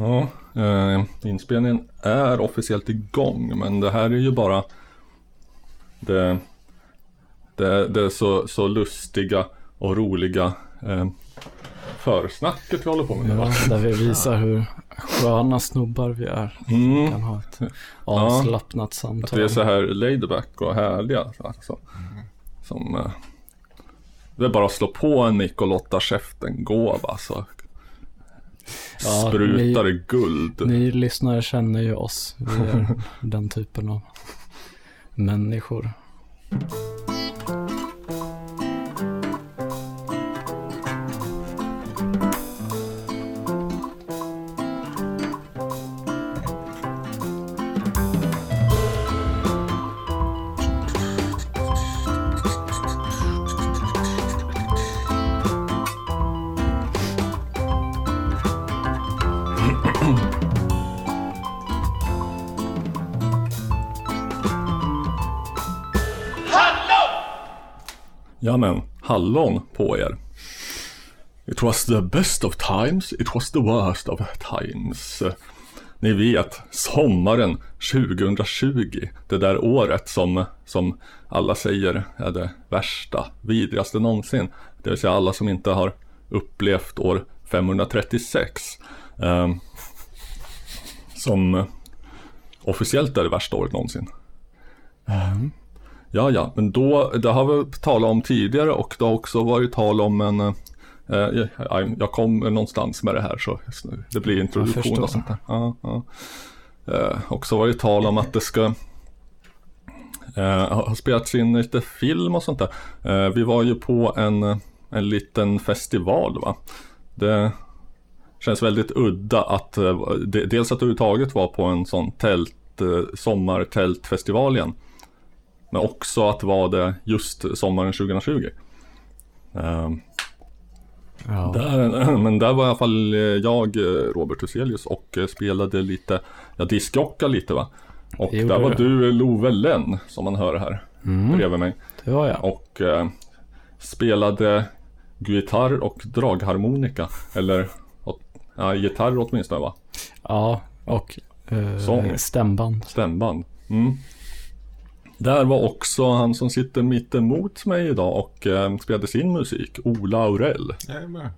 Ja, eh, inspelningen är officiellt igång men det här är ju bara det, det, det så, så lustiga och roliga eh, försnacket vi håller på med? Ja, där vi visar hur sköna snubbar vi är. Mm. Kan ha ett avslappnat Att samtal. vi är så här laidback och härliga. Alltså. Som, eh, det är bara att slå på en mick och låta käften gå va. Så Ja, sprutar ni- guld. Ni lyssnare känner ju oss. Vi är den typen av människor. Hallon på er. It was the best of times, it was the worst of times. Ni vet, sommaren 2020, det där året som, som alla säger är det värsta, vidrigaste någonsin. Det vill säga alla som inte har upplevt år 536. ehm, som officiellt är det värsta året någonsin. Ehm, Ja, ja, men då, det har vi talat om tidigare och det har också varit tal om en, eh, jag, jag kom någonstans med det här så det blir introduktion och sånt där. Ja, ja. Eh, också varit tal om att det ska eh, ha spelats in lite film och sånt där. Eh, vi var ju på en, en liten festival va. Det känns väldigt udda att, eh, de- dels att överhuvudtaget vara på en sån tält, eh, sommartältfestival igen. Men också att vara det just sommaren 2020. Ehm, Ja. där, men där var i alla fall eh, jag, eh, Robert Huselius, och eh, spelade lite, jag diskjockade lite va. Och Det där var du. Love Lenn, som man hör här Mm, bredvid mig. det var jag. Och eh, spelade gitarr och dragharmonika. Eller ja, gitarr åtminstone va? Ja, och eh, stämband. Stämband. Mm. Där var också han som sitter mitt emot mig idag och eh, spelade sin musik, Ola Aurell.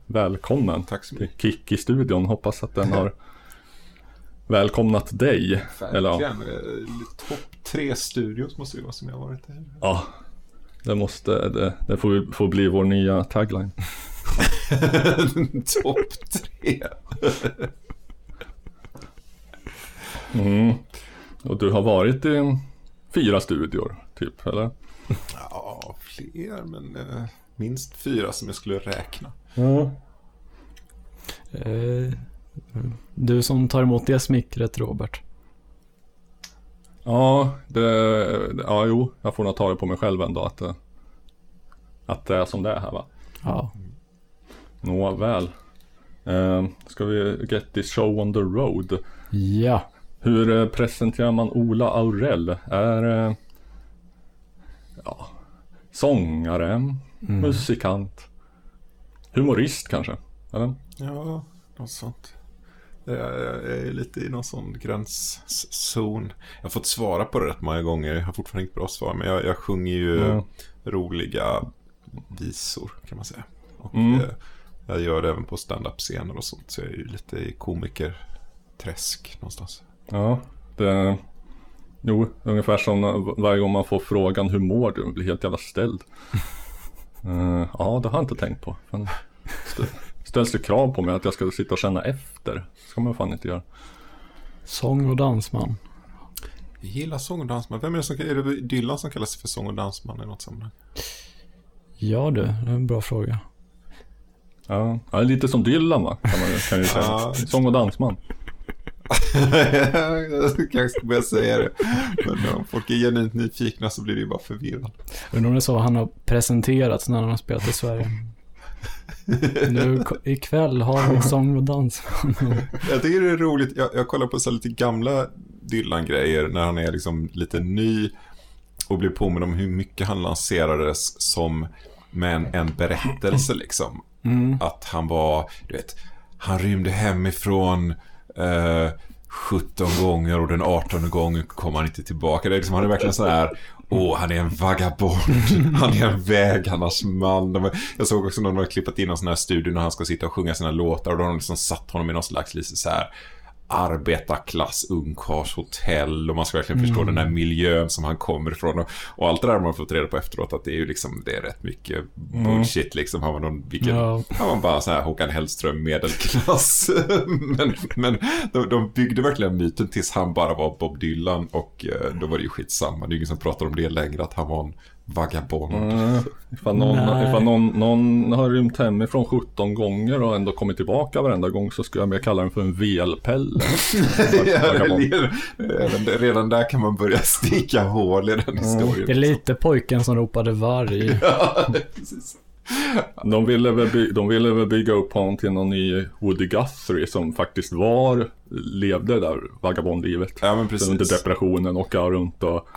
Välkommen Tack så till mycket. Kick i studion. Hoppas att den har välkomnat dig. Eller ja, Verkligen. Eh, Topp tre studios måste det vara som jag har varit i. ja, det måste, det, det får, får bli vår nya tagline. Topp tre. Mm. Och du har varit i fyra studior, typ, eller? Ja, fler, men eh, minst fyra som jag skulle räkna. Ja. Eh, du som tar emot det smickret, Robert. Ja, det, ja, jo, jag får nog ta det på mig själv ändå att, det- att det är som det är här va. Ja, Nåväl. Eh, ska vi get this show on the road? ja. Hur eh, presenterar man Ola Aurell? Är eh, ja, sångare, musikant, humorist kanske? Eller? Ja, något sånt. Jag jag är lite i någon sån gränszon. Jag har fått svara på det rätt många gånger. Jag har fortfarande inget bra svar. Men jag, jag sjunger ju Ja. roliga visor kan man säga. Och Mm. eh, jag gör det även på stand-up-scener och sånt. Så jag är ju lite i komikerträsk någonstans. Ja, det... Jo, ungefär som varje gång man får frågan hur mår du? blir helt jävla ställd. Eh, ja, det har jag inte tänkt på. Men st- ställs det krav på mig att jag ska sitta och känna efter. Det ska man fan inte göra. Sång och dansman. Jag gillar sång och dansman. Vem är det som är det Dylan som kallas för sång och dansman i något sammanhang? Ja du, det är en bra fråga. Ja, ja lite som Dylan va? Kan man kan ju säga. Ja. Sång och dansman. Jag kanske ska börja säga det. Men om folk är genuint nyfikna så blir det ju bara förvirrande. Undrar om det är så han har presenterats när han har spelat i Sverige. Nu ikväll har vi sång och dansman. Jag tycker det är roligt. Jag, jag kollar på så lite gamla Dylan-grejer när han är liksom lite ny och blir påminn om hur mycket han lanserades som med en, en berättelse liksom. Mm. Att han var, du vet, han rymde hemifrån eh, 17 gånger och den 18 gången kom han inte tillbaka. Det är liksom, han är verkligen så här, åh han är en vagabond, han är en vägarnas man. Jag såg också någon har klippat in en sån här studio när han ska sitta och sjunga sina låtar och då har de liksom satt honom i någon slags lite så här arbetarklass ungkarlshotell och man ska verkligen förstå Mm. den här miljön som han kommer ifrån. Och, och allt det där har man fått reda på efteråt att det är ju liksom, det är rätt mycket bullshit liksom. Han var någon, vilken, Ja. han var bara så här Håkan Hellström medelklass. men men de, de byggde verkligen myten tills han bara var Bob Dylan och eh, då var det ju skitsamma. Det är ingen som pratar om det längre, att han var en vagabond. Mm, ifall någon, Nej. ifall någon, någon har rymt hemifrån 17 gånger och ändå kommit tillbaka varenda gång så skulle jag mer kalla den för en velpelle. Redan, där kan man börja sticka hål i den historien. Det är lite pojken som ropade varg. Ja, precis. De ville, väl by- de ville väl bygga upp honom till någon ny Woody Guthrie som faktiskt var, levde det där vagabondlivet. Ja, men Under precis. depressionen, åka runt och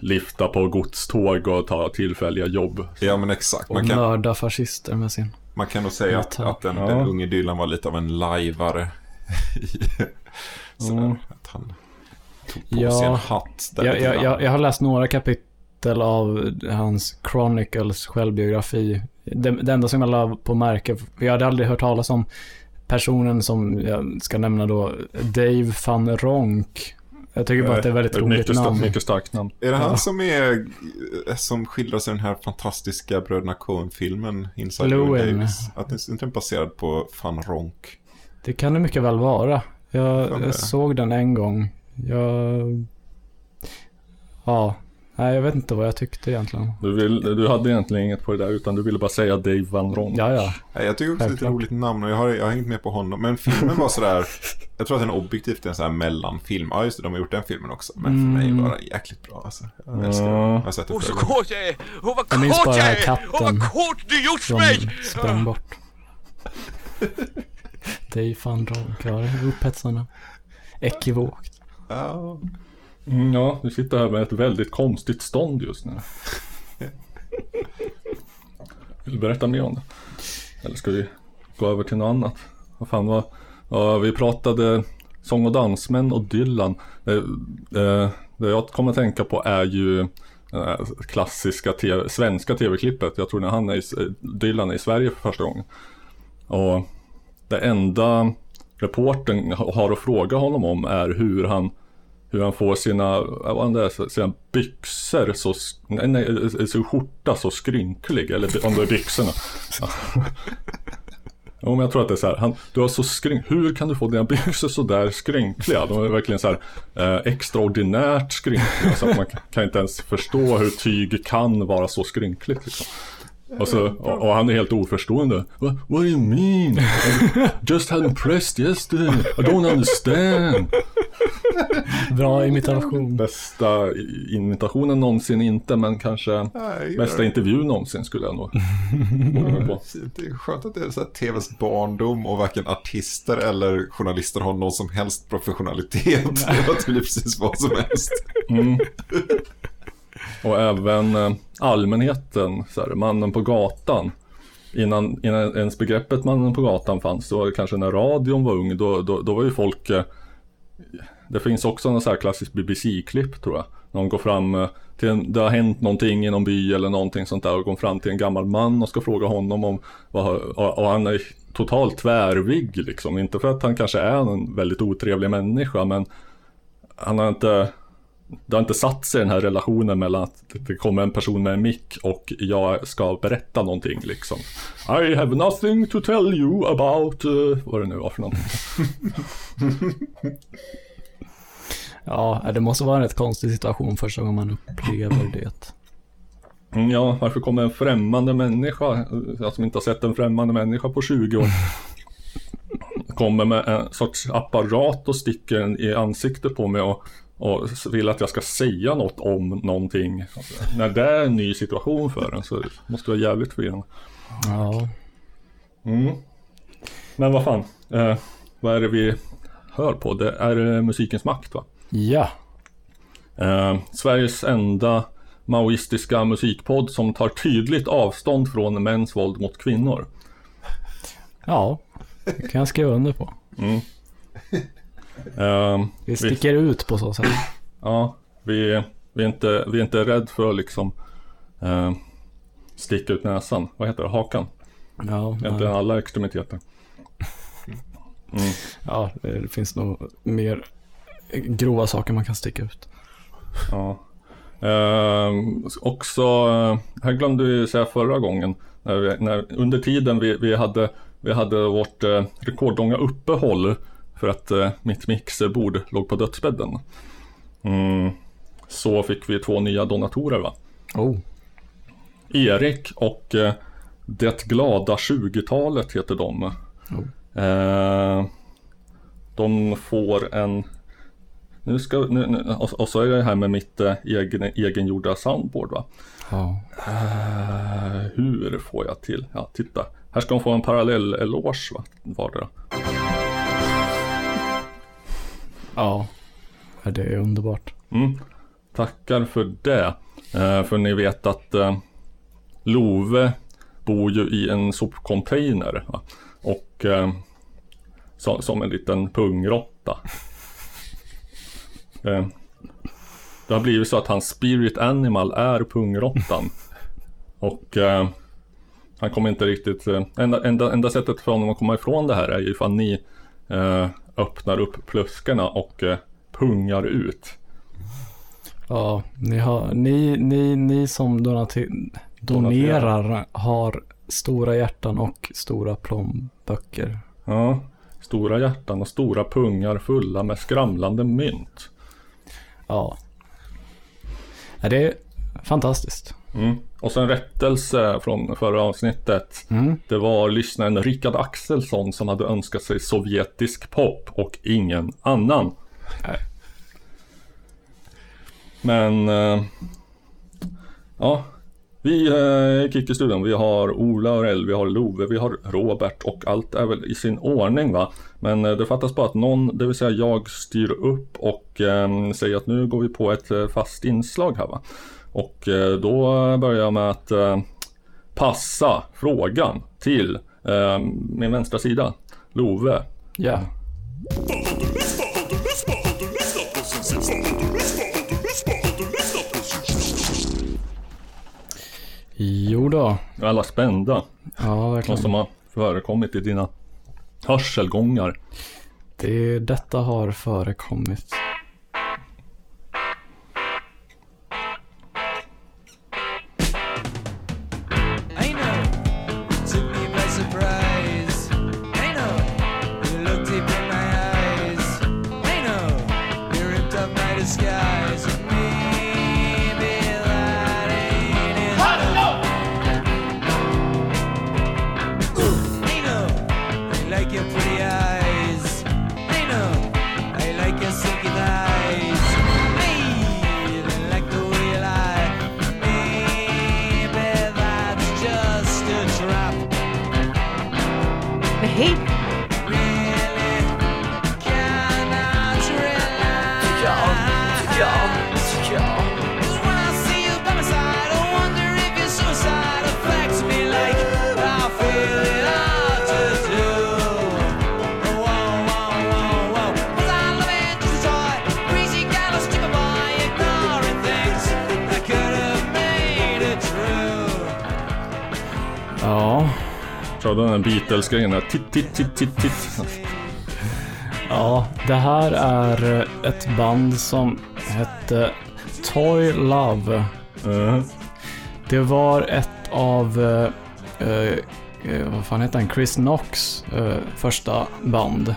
lifta på godståg och ta tillfälliga jobb. Ja, men exakt. Och Man kan, mörda fascister med sin... man kan nog säga att, att den, ja. den unge Dylan var lite av en lajvare. Mm. att han tog på Ja. sig en hatt där Jag, jag, jag, jag har läst några kapitel av hans Chronicles självbiografi. Det, det enda som jag la på märke, jag hade aldrig hört talas om personen som jag ska nämna då, Dave van Ronk. Jag tycker bara att det är väldigt Ett roligt mycket, namn. mycket starkt namn. Är det Ja. han som är som skildras i den här fantastiska Bröderna Coen-filmen Inside Llewyn. Davis? Att den är inte den baserad på Van Ronk? Det kan det mycket väl vara. Jag, jag såg den en gång. Jag... Ja. Nej, jag vet inte vad jag tyckte egentligen. Du, vill, du hade egentligen inget på det där utan du ville bara säga Dave Van Ron. Ja, ja. Jag tycker också det är ett roligt namn och jag har, jag har hängt med på honom. Men filmen var sådär, jag tror att den objektivt är en sån här mellanfilm. Ja just det, de har gjort den filmen också. Men för mig Mm. var den jäkligt bra alltså. Jag älskar den. Ja. Jag har sett den Åh, så kåt jag är! Åh, vad Jag minns bara jag den här är! katten Åh, vad kåt du gjort mig! sprang bort. Dave van Ronk, ja, det är upphetsande. Ekivokt. Ja. Mm, ja, du sitter här med ett väldigt konstigt stånd just nu. Vill du berätta mer om det? Eller ska vi gå över till något annat? Vad fan var... Ja, vi pratade sång och dansmän och Dylan. Eh, eh, det jag kommer att tänka på är ju eh, klassiska TV, svenska tv-klippet. Jag tror när han är i, Dylan är i Sverige för första gången. Och det enda reporten har att fråga honom om är hur han hur han får sina, vad han är, sina byxor så, nej, nej, sin skjorta så skrynklig, eller om det är byxorna. Ja. Jo, men jag tror att det är så här, han, du har så skrynk, hur kan du få dina byxor så där skrynkliga? De är verkligen så här eh, extraordinärt skrynkliga, så att man kan- inte ens förstå hur tyg kan vara så skrynkligt. Liksom. Och, så, och, och han är helt oförstående. What, what do you mean? I just had pressed yesterday. I don't understand. Bra imitation. Bästa imitationen någonsin inte, men kanske Nej, bästa intervjun någonsin skulle jag nog på. Det är skönt att det är så här TVs barndom och varken artister eller journalister har någon som helst professionalitet. Det blir precis vad som helst. Mm. Och även eh, allmänheten, så här, mannen på gatan. Innan, innan ens begreppet mannen på gatan fanns, så kanske när radion var ung, då, då, då var ju folk eh, det finns också någon så här klassisk BBC-klipp tror jag. Någon går fram eh, till en, det har hänt någonting i någon by eller någonting sånt där och går fram till en gammal man och ska fråga honom om vad, och, och han är totalt tvärvig liksom. Inte för att han kanske är en väldigt otrevlig människa men han har inte det har inte satt sig den här relationen mellan att det kommer en person med en mick och jag ska berätta någonting liksom. I have nothing to tell you about, uh, vad det nu var för någonting. Ja, det måste vara en rätt konstig situation första gången man upplever det. Mm, Ja, varför kommer en främmande människa, jag som inte har sett en främmande människa på 20 år, kommer med en sorts apparat och sticker den i ansiktet på mig och, och vill att jag ska säga något om någonting. När det är en ny situation för en så måste det vara jävligt förvirrande. Ja. Mm. Men vad fan, eh, vad är det vi hör på? Det är eh, musikens makt va? Ja. Eh, Sveriges enda maoistiska musikpodd som tar tydligt avstånd från mäns våld mot kvinnor. Ja. Det kan jag skriva under på. Mm. Ehm, Vi sticker ut på så sätt. Ja, vi, vi, är inte, vi är inte rädd för att liksom eh, sticka ut näsan. Vad heter det? Hakan? Ja, ja, alla extremiteter. Mm. ja, det finns nog mer grova saker man kan sticka ut. Ja. Ehm, också, eh, här glömde vi säga förra gången, när vi, när, under tiden vi, vi, hade, vi hade vårt eh, rekordlånga uppehåll för att eh, mitt mixerbord låg på dödsbädden. Mm, så fick vi två nya donatorer va? Oh, Erik och eh, Det glada 20-talet heter de. Eh, de får en... Nu ska, nu, nu, och, och så är det här med mitt eh, egen, egengjorda soundboard va. ja. Eh, hur får jag till? Ja, titta. Här ska de få en parallell eloge va, vardera. Ja, det är underbart. Mm. Tackar för det. Eh, för ni vet att eh, Love bor ju i en sopcontainer. Va? Och så, som en liten pungrotta. Eh, det har blivit så att hans spirit animal är pungrottan. Och eh, han kommer inte riktigt... Eh, enda, enda, enda sättet för honom att komma ifrån det här är ju ifall ni eh, öppnar upp pluskarna och eh, pungar ut. Ja, ni, har, ni, ni, ni som donati, donerar har stora hjärtan och stora plånböcker. Ja, stora hjärtan och stora pungar fulla med skramlande mynt. Ja. det är fantastiskt. Mm. Och sen rättelse från förra avsnittet. Mm. Det var lyssnaren Rickard Axelsson som hade önskat sig sovjetisk pop och ingen annan. Nej. Men eh, ja, vi eh, i Kickestudion, vi har Ola och El, vi har Love, vi har Robert och allt är väl i sin ordning va. Men eh, det fattas bara att någon, det vill säga jag, styr upp och eh, säger att nu går vi på ett eh, fast inslag här va. Och eh, då börjar jag med att eh, passa frågan till eh, min vänstra sida, Love. Ja. Jo då. Alla spända. Ja, Vad verkligen. som har förekommit i dina hörselgångar. Det, detta har förekommit. Titt, titt, titt, titt, titt. Ja, det här är ett band som hette Toy Love. Eh, Det var ett av, eh, eh, eh, vad fan heter han, Chris Knox eh, första band.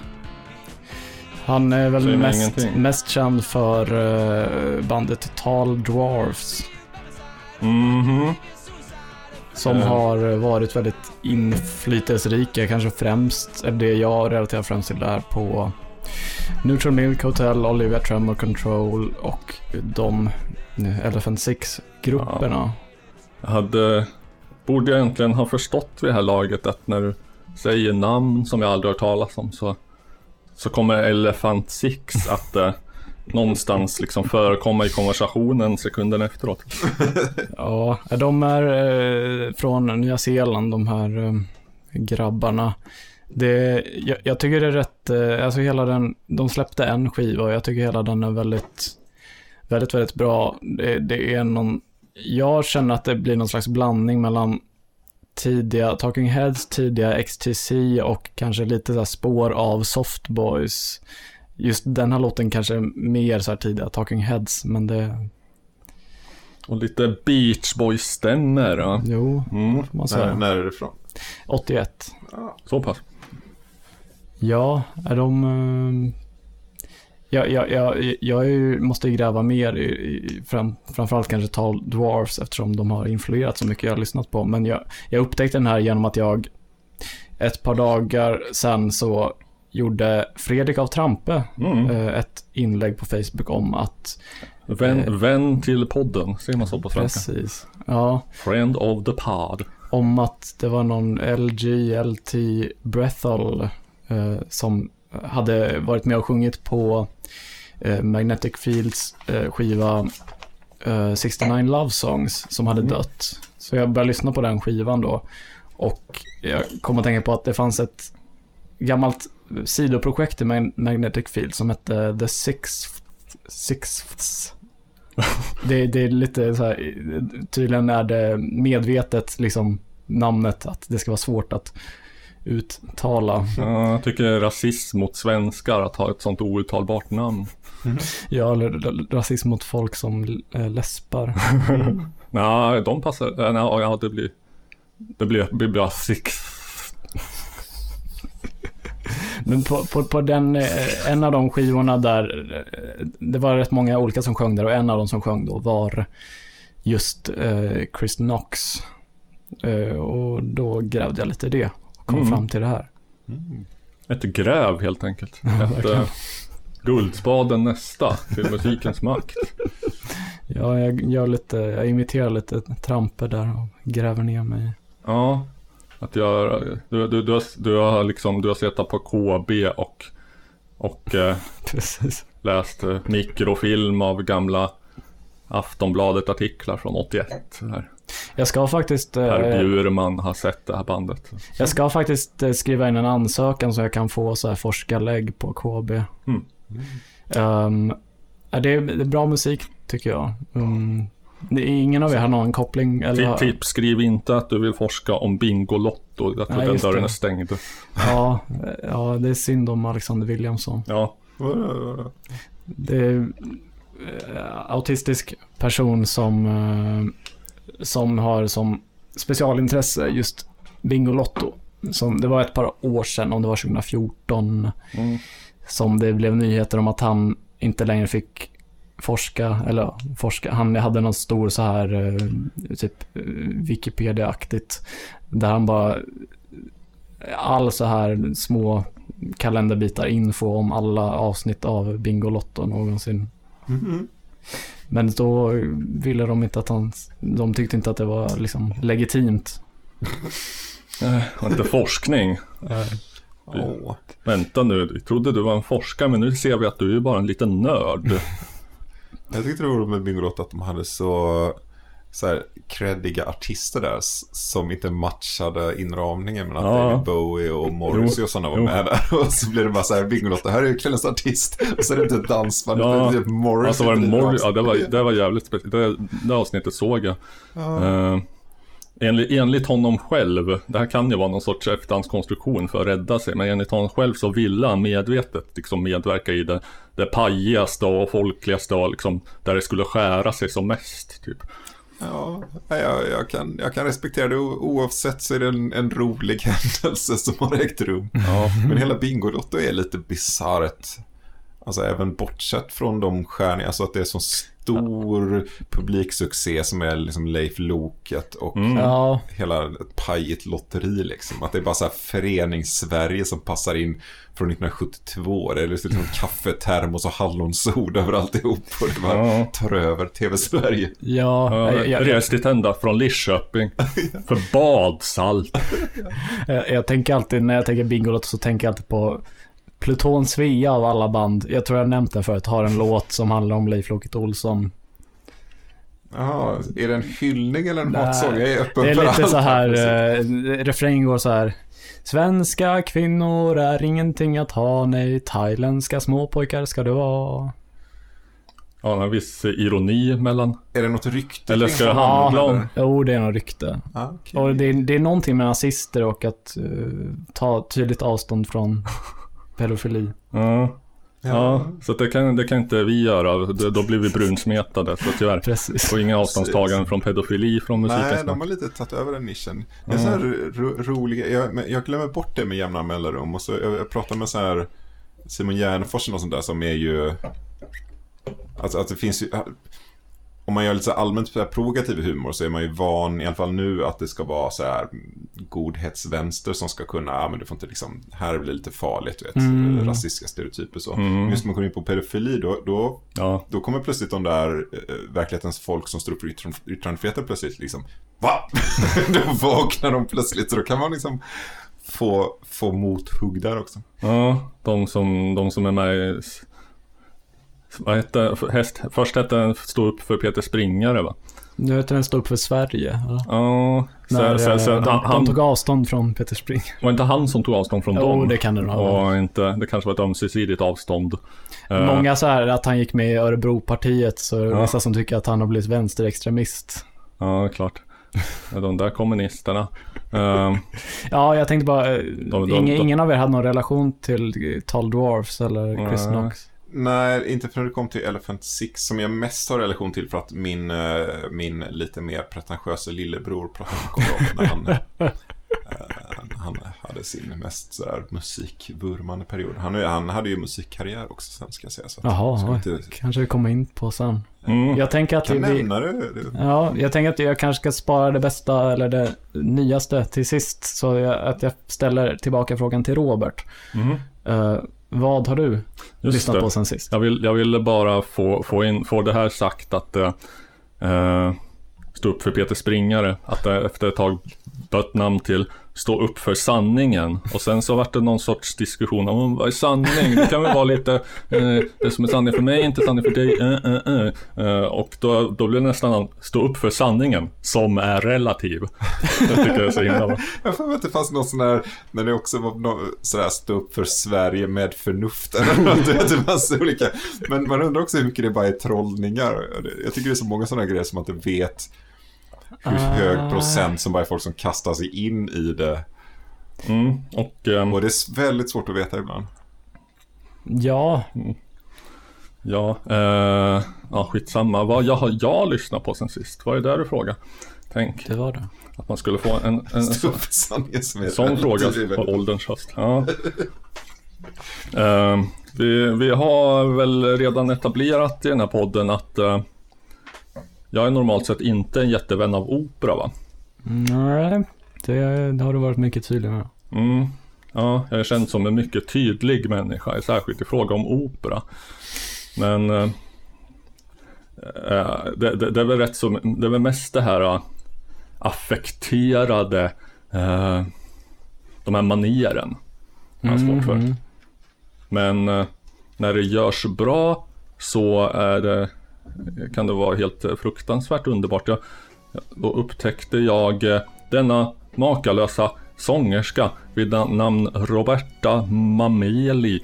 Han är väl mest, ingenting. mest känd för eh, bandet Tall Dwarfs. mhm. Som Eh. har varit väldigt inflytelserika, kanske främst, är det jag relaterar främst till där på Neutral Milk Hotel, Olivia Tremor Control och de Elephant Six-grupperna. Jag hade, borde jag egentligen ha förstått vid det här laget att när du säger namn som jag aldrig hört talas om så, så kommer Elephant Six att eh, någonstans liksom förekomma i konversationen sekunden efteråt. Ja, de är eh, från Nya Zeeland, de här eh, grabbarna. Det, jag, jag tycker det är rätt, eh, alltså hela den, de släppte en skiva och jag tycker hela den är väldigt, väldigt, väldigt bra. Det, det är någon, jag känner att det blir någon slags blandning mellan tidiga Talking Heads, tidiga XTC och kanske lite så här spår av Soft Boys. Just den här låten kanske är mer så här tidiga Talking Heads, men det, Och lite Beach Boys-stämmer. Ja. jo, Mm, man säga. när är det ifrån? 81. så pass. Ja, är de... eh, Jag, jag, jag, jag är ju, måste ju gräva mer i, i fram, framförallt kanske Tall Dwarfs eftersom de har influerat så mycket jag har lyssnat på. Men jag, jag upptäckte den här genom att jag ett par dagar sen så gjorde Fredrik av Trampe Mm. eh, ett inlägg på Facebook om att... Vän, Eh. vän till podden, säger man så på svenska? Precis. Ja, Friend of the pod. om att det var någon LGLT Brethel eh, som hade varit med och sjungit på eh, Magnetic Fields eh, skiva eh, 69 Love Songs som hade dött. Så jag började lyssna på den skivan då och jag kom att tänka på att det fanns ett gammalt sidoprojekt i Mag- Magnetic Field som hette The Sixth Sixths. Det, det är lite så här, tydligen är det medvetet liksom namnet att det ska vara svårt att uttala. Ja, jag tycker det är rasism mot svenskar att ha ett sånt outtalbart namn. Ja, eller rasism mot folk som äh, läspar. Nej, de passar. Nej, ja, det blir... Det blir, det blir bara six. Men på, på, på den, eh, en av de skivorna där, eh, det var rätt många olika som sjöng där och en av dem som sjöng då var just eh, Chris Knox. Eh, och då grävde jag lite i det och kom Mm. fram till det här. Ett gräv helt enkelt. Ett äh, Guldspaden nästa till musikens makt. Ja, jag gör lite, jag imiterar lite tramper där och gräver ner mig. Ja, att jag, du, du, du, har, du har liksom, du har suttit på KB och, och eh, läst eh, mikrofilm av gamla Aftonbladet-artiklar från 81. Här. Jag ska faktiskt, eh, Per Bjurman har sett det här bandet. jag ska faktiskt eh, skriva in en ansökan så jag kan få så här forskarlägg på KB. Mm. Ja, det, är, bra musik tycker jag. Mm, det är ingen av er har någon koppling? Eller, Ti- Tips, skriv inte att du vill forska om Bingolotto. Jag tror den dörren är stängd. ja, ja, det är synd om Alexander Williamson. Ja, Det är eh, autistisk person som, eh, som har som specialintresse just Bingolotto. Som, det var ett par år sedan, om det var 2014, mm. som det blev nyheter om att han inte längre fick forska, eller forska, han hade någon stor så här, eh, typ eh, Wikipedia-aktigt, där han bara, all så här små kalenderbitar info om alla avsnitt av Bingolotto någonsin. Mhm. Men då ville de inte att han, de tyckte inte att det var liksom legitimt. Och inte forskning. Åh. Vänta nu, vi trodde du var en forskare men nu ser vi att du är bara en liten nörd. Jag tyckte det var roligt med Bingolotto att de hade så, så här creddiga artister där som inte matchade inramningen mellan Ja. David Bowie och Morrissey och sådana var jo. med där. Och så blev det bara så här Bingolotto, här är kvällens artist. Och så är det inte ett dansband, Ja. utan typ Morrissey. Alltså var det Mor- ja, det var, det var jävligt speciellt. Det, det avsnittet såg jag. Uh, enligt, enligt honom själv, det här kan ju vara någon sorts efterhandskonstruktion för att rädda sig, men enligt honom själv så ville han medvetet liksom medverka i det, det pajigaste och folkligaste och liksom där det skulle skära sig som mest. Typ. Ja, jag, jag, kan, jag kan respektera det. Oavsett så är det en, en rolig händelse som har ägt rum. Ja. Men hela Bingolotto är lite bisarrt. Alltså även bortsett från de stjärnor, alltså att det är så stor publiksuccé som är liksom Leif Loket och Mm. Ja, hela ett pajigt lotteri liksom. Att det är bara så här förenings-Sverige som passar in från 1972. Det är liksom kaffe, termos och hallonsod över alltihop. Och det bara Ja. tar över TV-Sverige. ja, Ja, jag, jag, dit ända från Lidköping. för badsalt. jag, jag tänker alltid, när jag tänker Bingolotto så tänker jag alltid på Pluton Svea av alla band. Jag tror jag har nämnt den förut, har en låt som handlar om Leif Loket Olsson. Jaha, är det en hyllning eller en Nej, matsång? Jag är öppen Det är för lite allt så här, eh, refrängen går så här. Svenska kvinnor är ingenting att ha, nej, thailändska småpojkar ska det vara. Ja, en viss ironi mellan... Är det något rykte Eller ska det handla om-? Jo, det är nog rykte. Ja, okej. Och det, är- det är någonting med nazister och att eh, ta tydligt avstånd från pedofili. Ja, ja så det, kan, det kan inte vi göra. Då, då blir vi brunsmetade, så tyvärr. Precis. Och inga avståndstaganden från pedofili från Nej, musikens de har lite tagit över den nischen. Det är så här ro, ro, roliga, jag, jag glömmer bort det med jämna mellanrum. Och så, jag, jag pratar med så här Simon Gärdenfors och sånt där som är ju... Alltså att det finns ju... Om man gör lite så allmänt så här provokativ humor så är man ju van, i alla fall nu, att det ska vara så här godhetsvänster som ska kunna, ja men du får inte liksom, här blir det lite farligt, du vet, Mm. rasistiska stereotyper så. Mm. Men just när man kommer in på pedofili, då, då Ja, då kommer plötsligt de där eh, verklighetens folk som står upp för yttran- yttrandefriheten plötsligt liksom Va? då vaknar de plötsligt så då kan man liksom få, få mothugg där också. ja de, som, de som är med. Vad hette häst? Först hette den stå upp för Peter Springare va? Nu heter den Stå upp för Sverige. eller? Ja, När, så, så, så, eh, han, de, de tog avstånd från Peter Spring. var inte han som tog avstånd från Jo, dem? det kan det nog ha varit. Inte, det kanske var ett ömsesidigt avstånd. Eh, Många så här att han gick med i Örebropartiet, så är det Ja. vissa som tycker att han har blivit vänsterextremist. Ja, klart. De där kommunisterna. Eh, Ja, jag tänkte bara, eh, de- ingen, de- ingen av er hade någon relation till Tall Dwarfs eller Chris Nej. Knox? Nej, inte förrän det kom till Elephant Six som jag mest har relation till för att min, eh, min lite mer pretentiösa lillebror pratade om när han, eh, han hade sin mest sådär musikvurmande period. Han, han hade ju musikkarriär också sen ska jag säga. Så Jaha, ska inte, Kanske vi kommer in på sen. mm. Jag tänker att kan vi... nämna det. det. Ja, jag tänker att jag kanske ska spara det bästa eller det nyaste till sist. Så jag, att jag ställer tillbaka frågan till Robert. Mhm. Eh, vad har du Just lyssnat det. på sen sist? Jag, vill, jag ville bara få, få, in, få det här sagt att eh, eh, stå upp för Peter Springare. Att det efter ett tag ett namn till stå upp för sanningen. Och sen så vart det någon sorts diskussion om vad är sanning? Det kan väl vara lite, eh, det som är sanning för mig är inte sanning för dig. Eh, eh, eh, eh. Och då, då blir det nästan stå upp för sanningen som är relativ. Det tycker jag är så himla bra. Jag får att det fanns någon sån här, när det också var någon, sådär stå upp för Sverige med förnuft Det fanns olika. Men man undrar också hur mycket det bara är trollningar. Jag tycker det är så många sådana grejer som man inte vet hur hög procent som bara är folk som kastar sig in i det. Mm, och ehm, Och det är väldigt svårt att veta ibland. Ja, Ja, eh, ja skitsamma. Vad jag har jag lyssnat på sen sist? Vad är det du frågar? Tänk det var det. att man skulle få en, en, en så, sån fråga på ålderns höst. Ja. Eh, vi, vi har väl redan etablerat i den här podden att eh, jag är normalt sett inte en jättevän av opera va? Nej, det, det har du varit mycket tydlig med. Mm. Ja, jag är känd som en mycket tydlig människa, särskilt i fråga om opera. Men eh, eh, det, det, det är väl rätt så, det är väl mest det här eh, affekterade, eh, de här manieren. Jag har svårt för. Mm. Men eh, när det görs bra så är det, kan det vara helt eh, fruktansvärt underbart. Jag, då upptäckte jag eh, denna makalösa sångerska vid na- namn Roberta Mameli.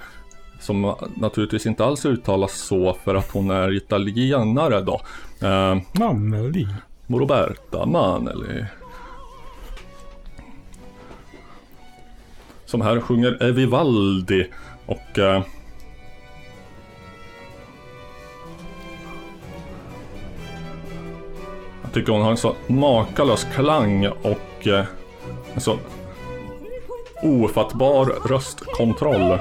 Som naturligtvis inte alls uttalas så för att hon är italienare då. Eh, Mameli. Roberta Maneli. Som här sjunger Vivaldi och eh, tycker hon har en så makalös klang och eh, en så ofattbar röstkontroll. Ja,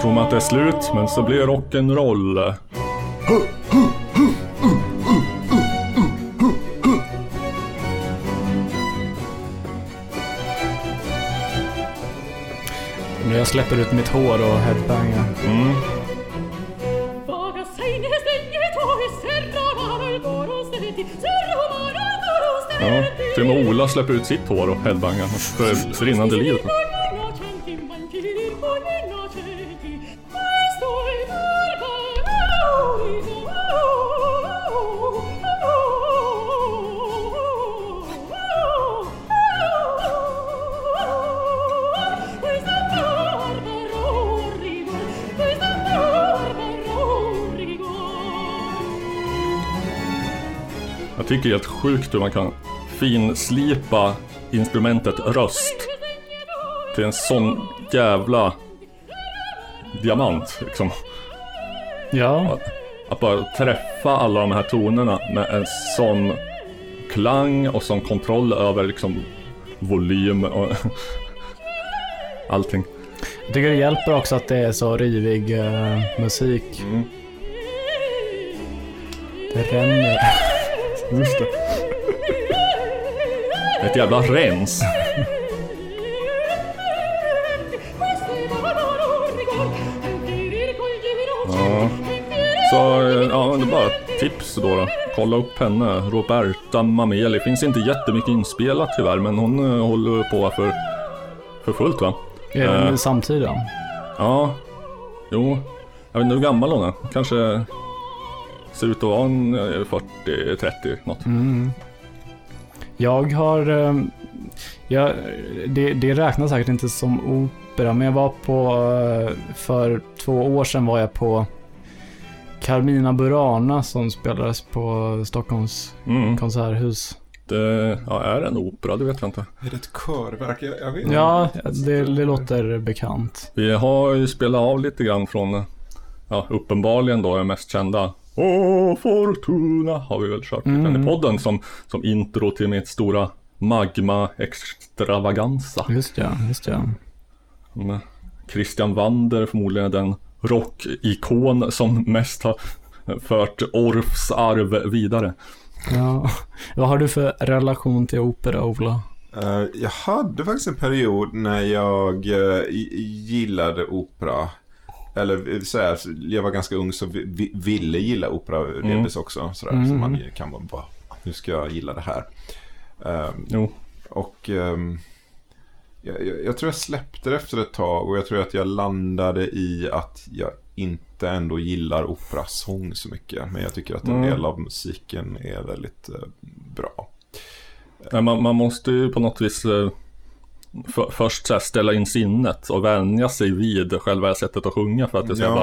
tror man att det är slut, men så blir det rock'n'roll. Jag släpper ut mitt hår och headbangar. Mm. Ja, till och med Ola släpper ut sitt hår och headbangar för rinnande livet. Tycker det är helt sjukt hur man kan finslipa instrumentet röst till en sån jävla diamant. Liksom. Ja, Att bara träffa alla de här tonerna med en sån klang och sån kontroll över liksom volym och allting. jag tycker det hjälper också att det är så rivig eh, musik. Mm. Det ränner. Just det. Ett jävla rens. Ja. Så ja, det är bara ett tips då, då. Kolla upp henne. Roberta Mameli. Finns inte jättemycket inspelat tyvärr, men hon eh, håller på för, för fullt va? Är Eh. samtida? Ja, jo. Jag vet inte hur gammal hon är. Kanske ser ut att vara en eh, 40-30 något. Mm. Jag har... eh, Jag, det, det räknas säkert inte som opera, men jag var på... eh, För två år sedan var jag på Carmina Burana som spelades på Stockholms Mm. konserthus. Det ja, är en opera, det vet jag inte. Är det ett körverk? Jag, jag vet Ja, det, det låter bekant. Vi har ju spelat av lite grann från, ja uppenbarligen då den mest kända Åh, Fortuna har vi väl kört Mm. i podden som, som intro till mitt stora Magma Extravaganza. Just ja, just ja. Med Christian Wander förmodligen den rockikon som mest har fört Orfs arv vidare. ja. Vad har du för relation till opera, Ola? Eh, jag hade faktiskt en period när jag eh, gillade opera. Eller eh, så här, jag var ganska ung så vi, vi, ville gilla opera delvis också. Sådär, Så Mm. man kan vara bara, nu ska jag gilla det här. Ehm, Jo, och ehm, jag, jag, jag tror jag släppte det efter ett tag och jag tror att jag landade i att jag inte ändå gillar operasång så mycket. Men jag tycker att en Mm. del av musiken är väldigt eh, bra. Nej, man, man måste ju på något vis eh, för, först så här ställa in sinnet och vänja sig vid själva sättet att sjunga för att det är så Ja.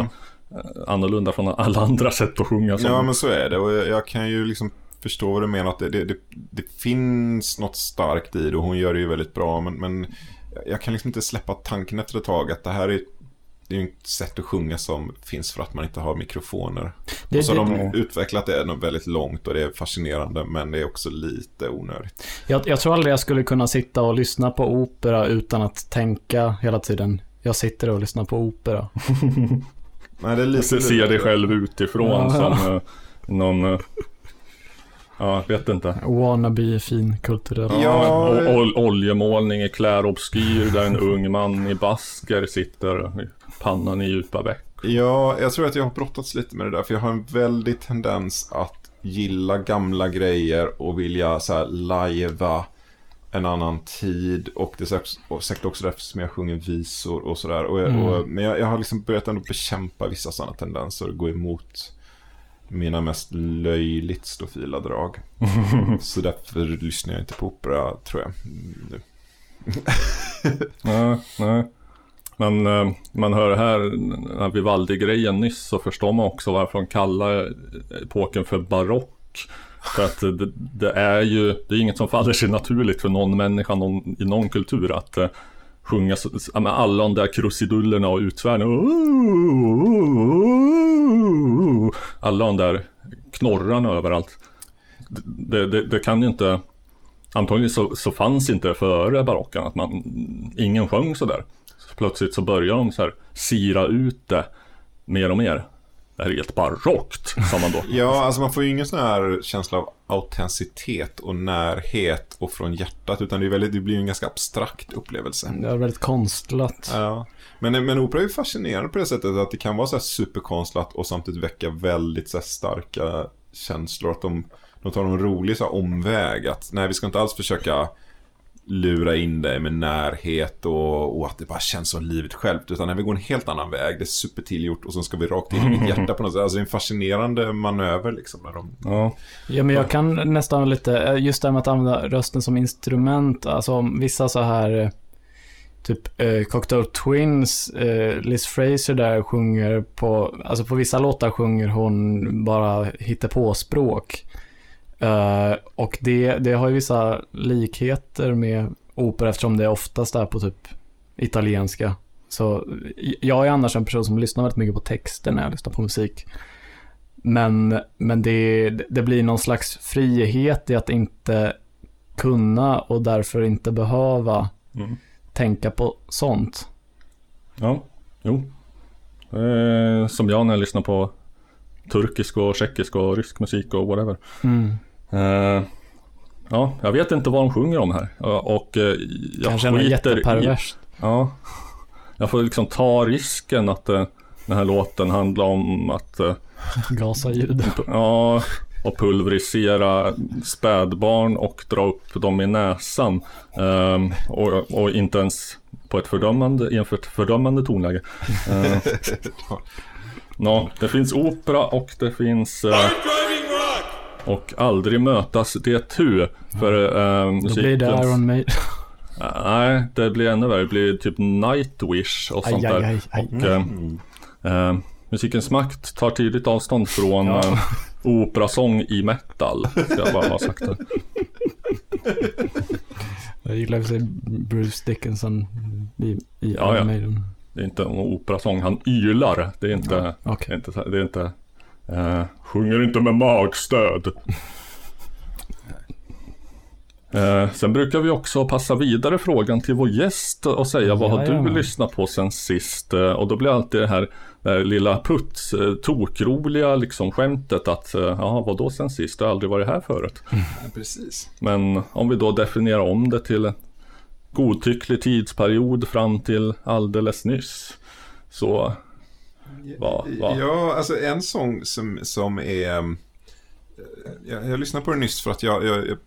eh, annorlunda från alla andra sätt att sjunga. Som, Ja, men så är det. Och jag, jag kan ju liksom förstå vad du menar. Att det, det, det, det finns något starkt i det och hon gör det ju väldigt bra. Men, men jag kan liksom inte släppa tanken efter ett tag att det här är det är ju ett sätt att sjunga som finns för att man inte har mikrofoner. Det- och så har det- de utvecklat det väldigt långt och det är fascinerande men det är också lite onödigt. Jag, jag tror aldrig jag skulle kunna sitta och lyssna på opera utan att tänka hela tiden. Jag sitter och lyssnar på opera. Nej, det är lite... se, ser dig själv utifrån Ja. som eh, någon, eh, ja, vet inte. Wannabe fin kulturell. Ja. Ol- oljemålning i Claire Obskyr där en ung man i basker sitter pannan i djupa veck. Ja, jag tror att jag har brottats lite med det där. För jag har en väldig tendens att gilla gamla grejer och vilja så här lajva en annan tid. Och det är säkert, också därför som jag sjunger visor och sådär. Mm. men jag, jag har liksom börjat ändå bekämpa vissa sådana tendenser och gå emot mina mest löjligt stofila drag. Så därför lyssnar jag inte på opera, tror jag. Nu. Nej, nej. Men eh, man hör här, den här Vivaldi-grejen nyss, så förstår man också varför de kallar epoken för barock. För att det, det är ju, det är inget som faller sig naturligt för någon människa någon, i någon kultur att uh, sjunga så, med alla de där krusidullerna och utsvärden. Alla de där knorrarna överallt. Det, det, det kan ju inte, antagligen så, så fanns inte före barocken att man, ingen sjöng sådär. Plötsligt så börjar de så här sira ut det mer och mer. det här är helt barockt, sa man då. Ja, alltså man får ju ingen sån här känsla av autenticitet och närhet och från hjärtat, utan det, är väldigt, det blir ju en ganska abstrakt upplevelse. Det är väldigt konstlat. Ja. Men, men opera är ju fascinerande på det sättet att det kan vara så här superkonstlat och samtidigt väcka väldigt så här starka känslor. Att de, de tar en rolig så här omväg. Att nej, vi ska inte alls försöka lura in dig med närhet och, och att det bara känns som livet självt. Utan när vi går en helt annan väg, det är supertillgjort och så ska vi rakt in i ditt hjärta på något sätt. Alltså det är en fascinerande manöver liksom. När de, Ja, Ja, men jag kan nästan lite, just det här med att använda rösten som instrument, alltså om vissa så här, eh, typ eh, Cocktail Twins, eh, Liz Fraser där sjunger på, alltså på vissa låtar sjunger hon bara på språk eh, Och det, det har ju vissa likheter med opera eftersom det oftast är på typ italienska. Så jag är annars en person som lyssnar väldigt mycket på texter när jag lyssnar på musik. Men, men det, det blir någon slags frihet i att inte kunna och därför inte behöva Mm. tänka på sånt. ja, jo. Eh, som jag när jag lyssnar på turkisk och tjeckisk och rysk musik och whatever. Mm. Eh, ja, jag vet inte vad de sjunger om här. Och eh, jag Kanske något skiter i... jätteperverst. Ja. Jag får liksom ta risken att eh, den här låten handlar om att Gasa ljud. Ja, och pulverisera spädbarn och dra upp dem i näsan. Ehm, och, och inte ens på ett fördömande, i ett fördömande tonläge. Ehm, ja, det finns opera och det finns... eh, och aldrig mötas det tu. För uh, Då blir det Iron Maiden. Nej, det blir ännu värre. Det blir typ Nightwish och sånt Aj, där. aj, aj. Och, eh, eh, musikens makt tar tydligt avstånd från Ja. eh, operasång i metal. Ska jag bara ha sagt det. Jag gillar för sig Bruce Dickinson i, i Ja, Iron ja. Maiden. Det är inte en operasång, han ylar. Det är inte, det Okej. är inte, det är inte eh, sjunger inte med magstöd. Eh, sen brukar vi också passa vidare frågan till vår gäst och säga vad har du lyssnat på sen sist? Eh, och då blir alltid det här, det här lilla puts, eh, tokroliga liksom skämtet att ja, vad då sen sist? Jag har aldrig varit här förut. Precis. Men om vi då definierar om det till en godtycklig tidsperiod fram till alldeles nyss. Så vad, vad? Ja, alltså en sång som, som är... eh, Jag, jag lyssnade på den nyss för att jag, jag, jag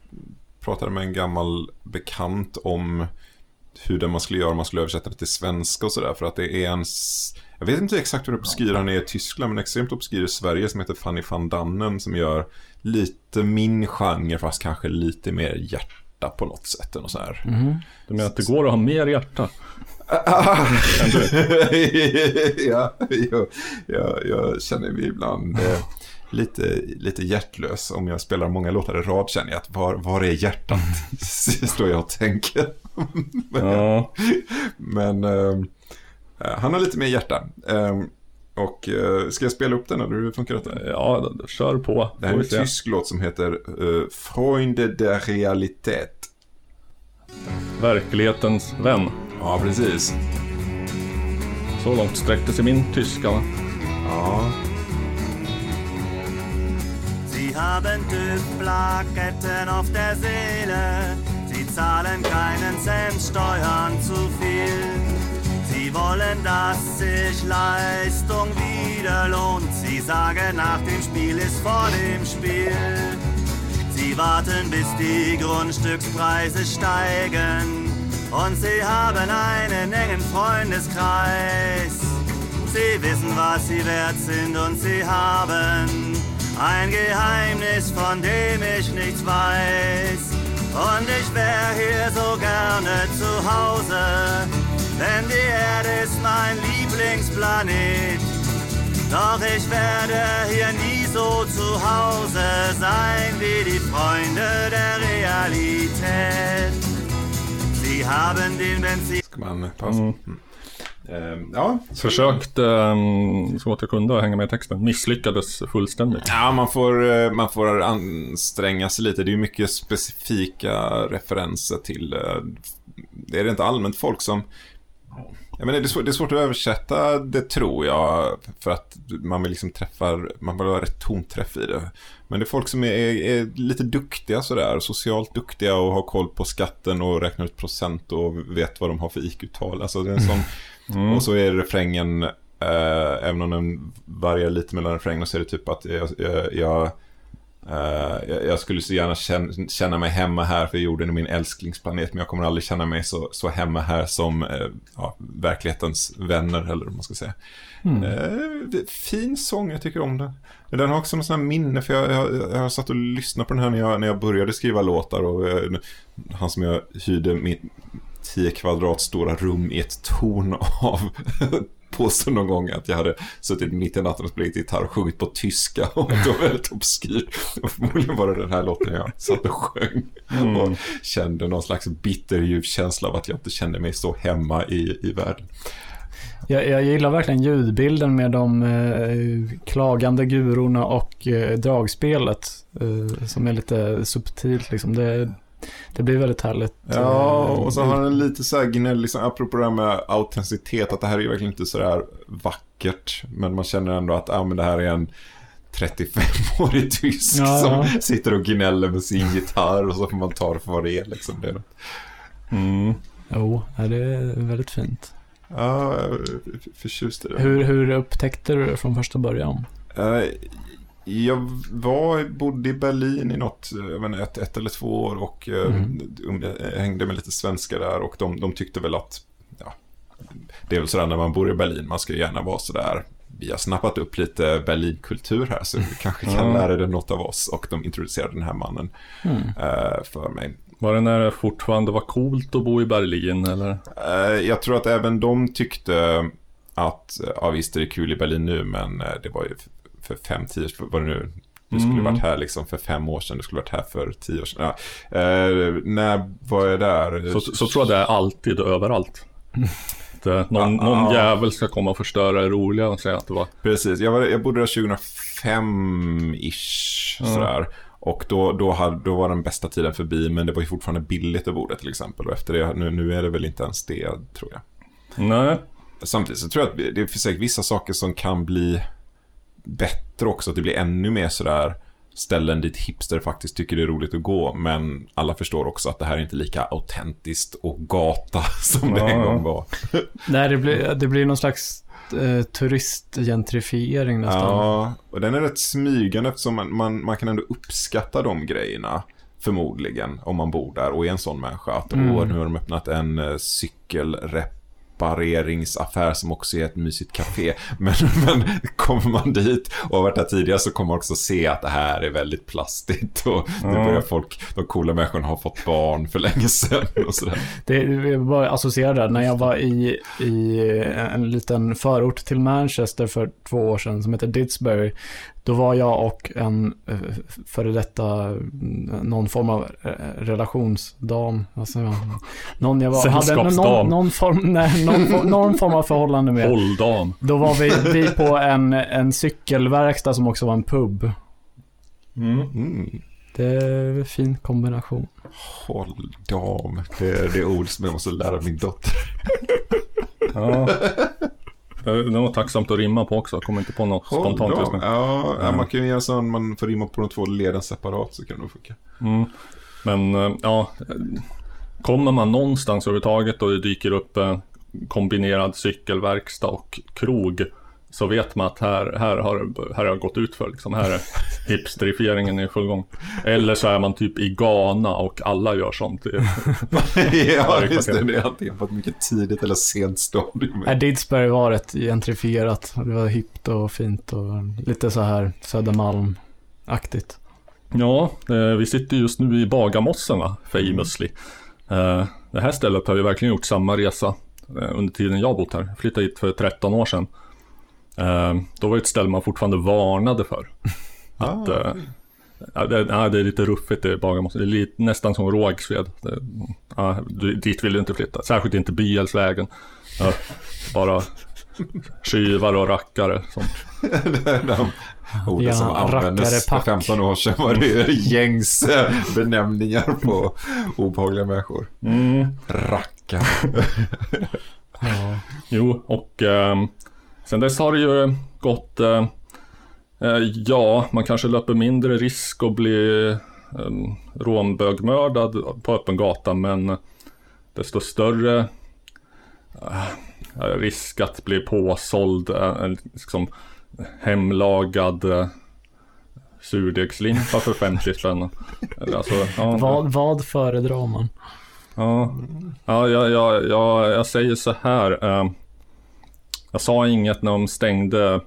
pratade med en gammal bekant om hur det man skulle göra om man skulle översätta det till svenska och sådär. För att det är en... Jag vet inte exakt hur obskyr han är i Tyskland, men extremt obskyr i Sverige som heter Fanny van Dannen som gör lite min genre, fast kanske lite mer hjärta på något sätt. Och så här. Du menar att det går att ha mer hjärta? Ja, jag, jag, jag känner mig ibland eh, lite, lite hjärtlös. Om jag spelar många låtar i rad känner jag att var, var är hjärtat? Står jag och tänker. Ja, Men eh, han har lite mer hjärta. Eh, och ska jag spela upp den eller hur funkar detta? ja kör på. Det här är en tysk låt som heter uh, Freunde der Realität. Verklighetens vän. Ja, precis. Så långt sträckte sig min tyska. va? Ja. Sie haben TÜV-Plaketten auf der Seele. Sie zahlen keinen Cent Steuern zu viel. Sie wollen, dass sich Leistung wieder lohnt. Sie sagen, nach dem Spiel ist vor dem Spiel. Sie warten, bis die Grundstückspreise steigen. Und sie haben einen engen Freundeskreis. Sie wissen, was sie wert sind und sie haben ein Geheimnis, von dem ich nichts weiß. Und ich wär hier so gerne zu Hause, denn die Erde ist mein Lieblingsplanet. Doch ich werde hier nie so zu Hause sein wie die Freunde der Realität. Sie haben den Benzin. Ska man pausa? Mm. Eh, ja, Försökte um, så gott jag kunde hänga med i texten. Misslyckades fullständigt. Ja, man får, eh, man får anstränga sig lite. Det är ju mycket specifika referenser till... Det är rent allmänt folk som Jag menar, det, är svårt, det är svårt att översätta det tror jag. För att man vill liksom träffa, man vill ha rätt tonträff i det. Men det är folk som är, är lite duktiga sådär. Socialt duktiga och har koll på skatten och räknar ut procent och vet vad de har för IQ-tal. Alltså det är en sån, Och så är refrängen, eh, även om den varierar lite mellan refrängerna så är det typ att jag, jag, jag Eh, jag, skulle så gärna känna, känna mig hemma här för jorden är min älsklingsplanet men jag kommer aldrig känna mig så, så hemma här som eh, ja, verklighetens vänner eller vad man ska säga. Eh, fin sång, jag tycker om den. Den har också någon sån här minne för jag, jag, jag har satt och lyssnat på den här när jag, när jag började skriva låtar och han som jag hyrde mitt 10 kvadrat stora rum i ett torn av påstod någon gång att jag hade suttit mitt i natten och spelat gitarr och sjungit på tyska och det var väldigt obskyrt. Och förmodligen var det den här låten jag satt och sjöng och kände någon slags bitter djup känsla av att jag inte kände mig så hemma i, i världen. Jag, jag gillar verkligen ljudbilden med de eh, klagande gurorna och eh, dragspelet. Eh, som är lite subtilt liksom. Det, det blir väldigt härligt. Ja, eh, och så har den lite så här gnäll, liksom, apropå det här med autenticitet, att det här är ju verkligen inte så där vackert, men man känner ändå att ah, men det här är en 35-årig tysk Ja, som ja. sitter och gnäller med sin gitarr och så får man ta det för vad det är. Liksom. Det är Mm. Jo, det är väldigt fint. ja, jag är förtjust i det. Hur, hur upptäckte du det från första början? Eh, Jag var, bodde i Berlin i något, jag inte, ett, ett eller två år och eh, um, jag hängde med lite svenskar där och de, de tyckte väl att, ja, det är väl sådär när man bor i Berlin, man ska gärna vara sådär, vi har snappat upp lite Berlinkultur här så vi kanske kan Ja. lära dig något av oss och de introducerade den här mannen eh, för mig. Var det när det fortfarande var coolt att bo i Berlin eller? Eh, Jag tror att även de tyckte att, eh, ja visst är det kul i Berlin nu, men eh, det var ju för fem, tio, vad det nu, du skulle Mm. varit här liksom för fem år sedan, du skulle varit här för tio år sedan. Ja. Eh, när var jag där? Så, så tror jag det är alltid överallt. Det, någon, Ah, någon ah. jävel ska komma och förstöra det roliga och säga att det var... Precis, jag, var, jag bodde där 2005-ish. Sådär. Och då, då, hade, då var den bästa tiden förbi, men det var ju fortfarande billigt att bo där till exempel. Och efter det, nu, nu är det väl inte ens det, tror jag. Nej, Samtidigt så tror jag att det finns säkert vissa saker som kan bli bättre också. Att det blir ännu mer sådär ställen dit hipster faktiskt tycker det är roligt att gå. Men alla förstår också att det här är inte lika autentiskt och gata som det Ja, en gång var. Nej, det blir, det blir någon slags eh, turistgentrifiering nästan. Ja, och den är rätt smygande eftersom man, man, man kan ändå uppskatta de grejerna. Förmodligen, om man bor där och är en sån människa. Att Mm. nu har de öppnat en uh, cykelreparationsaffär som också är ett mysigt café. Men, men kommer man dit och har varit där tidigare så kommer man också se att det här är väldigt plastigt. Och det Ja. börjar folk, de coola människorna har fått barn för länge sedan och sådär. Det jag bara associerade när jag var i, i en liten förort till Manchester för två år sedan som heter Didsbury. Då var jag och en eh, före detta, någon form av eh, relationsdam. Alltså, ja, någon jag var, hade någon, någon, form, nej, någon, någon form av förhållande med. Hålldam. Då var vi, vi på en, en cykelverkstad som också var en pub. Mm. Det är en fin kombination. Håll dam, det är det ord som jag måste lära min dotter. Ja. Det är nog tacksamt att rimma på också. Jag kommer inte på något spontant just nu. Ja, ja, man kan ju göra så att man får rimma på de två leden separat så kan det nog funka. Mm. Men eh, ja, eh, kommer man någonstans överhuvudtaget och det dyker upp kombinerad cykelverkstad och krog så vet man att här, här, har, här har jag gått ut för liksom. Här är hipsterifieringen i full gång. Eller så är man typ i Ghana och alla gör sånt. ja, det just det. Det är alltid på ett mycket tidigt eller sent stadium. Nej, Didsbury var rätt gentrifierat. Det var hippt och fint och lite så här Södermalm-aktigt. Ja, eh, vi sitter just nu i Bagarmossen, famously. Eh, Det här stället har ju verkligen gjort samma resa eh, under tiden jag bott här. Jag flyttade hit för 13 år sedan. Eh, Då var det ett ställe man fortfarande varnade för. Att, Ah. eh, ja, det, ja, det är lite ruffigt i Bagarmossen. Det är lite, nästan som Rågsved. Det, ja, dit vill du inte flytta. Särskilt inte Byhälsvägen. Ja, bara tjuvar och rackare. Som, De orden Ja, som användes för rackarepack. 15 år sedan var det ju gängse benämningar på obehagliga människor. mm, Rackare. Ja. Jo, och eh, sen dess har det ju gått, eh, eh, ja, man kanske löper mindre risk att bli eh, rånbögmördad på öppen gata, men desto större eh, risk att bli påsåld eh, liksom, hemlagad eh, surdegslimpa för 50 spänn. Alltså, ja, Vad, vad föredrar man? Ja, ja jag, jag, jag, jag säger så här. Eh, jag sa inget när de stängde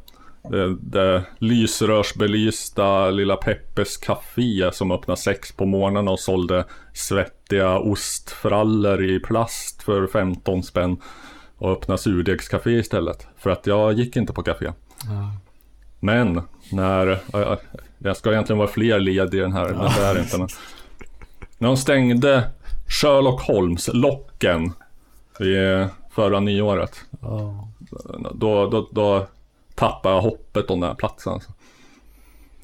det, det lysrörsbelysta lilla Peppes Café som öppnade sex på morgonen och sålde svettiga ostfrallor i plast för 15 spänn. Och öppnade surdegscafé istället. För att jag gick inte på café. Men när, jag ska egentligen vara fler led i den här, men det är inte. Men, när de stängde Sherlock Holmes-locken i förra nyåret. Ja. Då, då, då tappade jag hoppet om den här platsen. Alltså.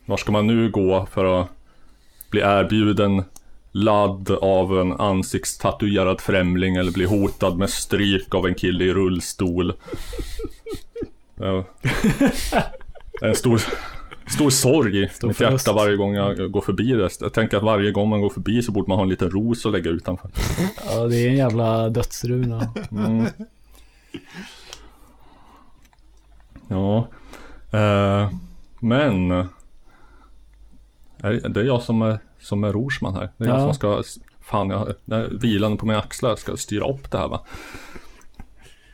Var ska man nu gå för att bli erbjuden ladd av en ansiktstatuerad främling eller bli hotad med stryk av en kille i rullstol? Ja. En stor, stor sorg i Stor mitt hjärta varje gång jag går förbi det. Jag tänker att varje gång man går förbi så borde man ha en liten ros att lägga utanför. ja, det är en jävla dödsruna. Mm. Ja. Eh, men. Är det är jag som är, som är Rorsman här. Det är jag Ja. som ska. Fan, jag när vilan på mina axlar ska styra upp det här va.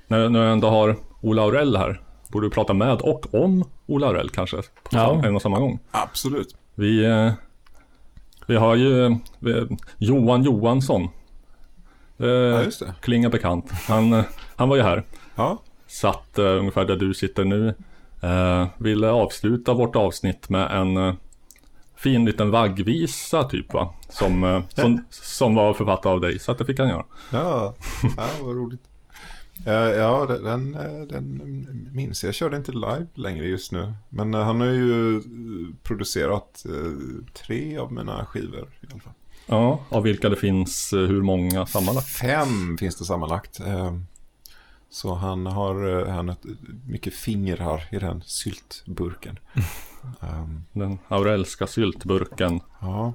När, när jag ändå har Ola Aurell här. Borde vi prata med och om Ola Aurell kanske. På Ja. en och samma gång. Absolut. Vi, eh, vi har ju vi, Johan Johansson. Det Ja, just det. klingar bekant. Han, eh, han var ju här. Ja, Satt uh, ungefär där du sitter nu. Uh, ville avsluta vårt avsnitt med en uh, fin liten vaggvisa typ va. Som, eh, som, som var författad av dig. Så att det fick han göra. ja, ja vad roligt. Ja, den, den, minns jag. Jag körde inte live längre just nu. Men han har ju producerat tre av mina skivor i alla fall. Ja, av vilka det finns hur många sammanlagt. Fem finns det sammanlagt. Eh, Så han har, eh, han har mycket fingrar i den syltburken. Um, Den Aurellska syltburken. ja,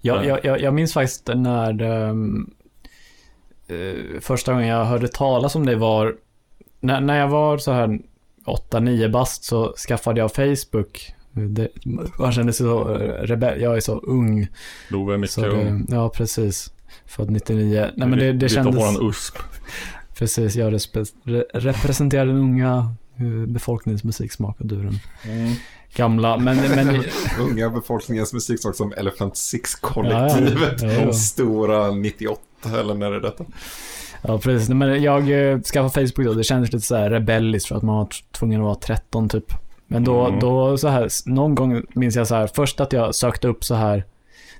Jag, jag, jag, jag minns faktiskt när det, eh, första gången jag hörde talas om det var när, när jag var så här 8-9 bast så skaffade jag Facebook. Det, man kände sig så eh, rebell. Jag är så ung. Love är mycket Så ung. ja, precis. Född 99. Nej, men det, det Lite av kändes... våran USP. Precis, jag re, representerar den unga eh, befolkningens musiksmak och du den gamla. Men, men unga befolkningens musiksak som Elephant Six-kollektivet. Ja, ja. Ja, stora 98, eller när är detta? Ja, precis. Men jag eh, skaffade Facebook då. Det kändes lite så här rebelliskt för att man var tvungen att vara 13 typ. Men då, Mm. då så här, någon gång minns jag så här, först att jag sökte upp så här,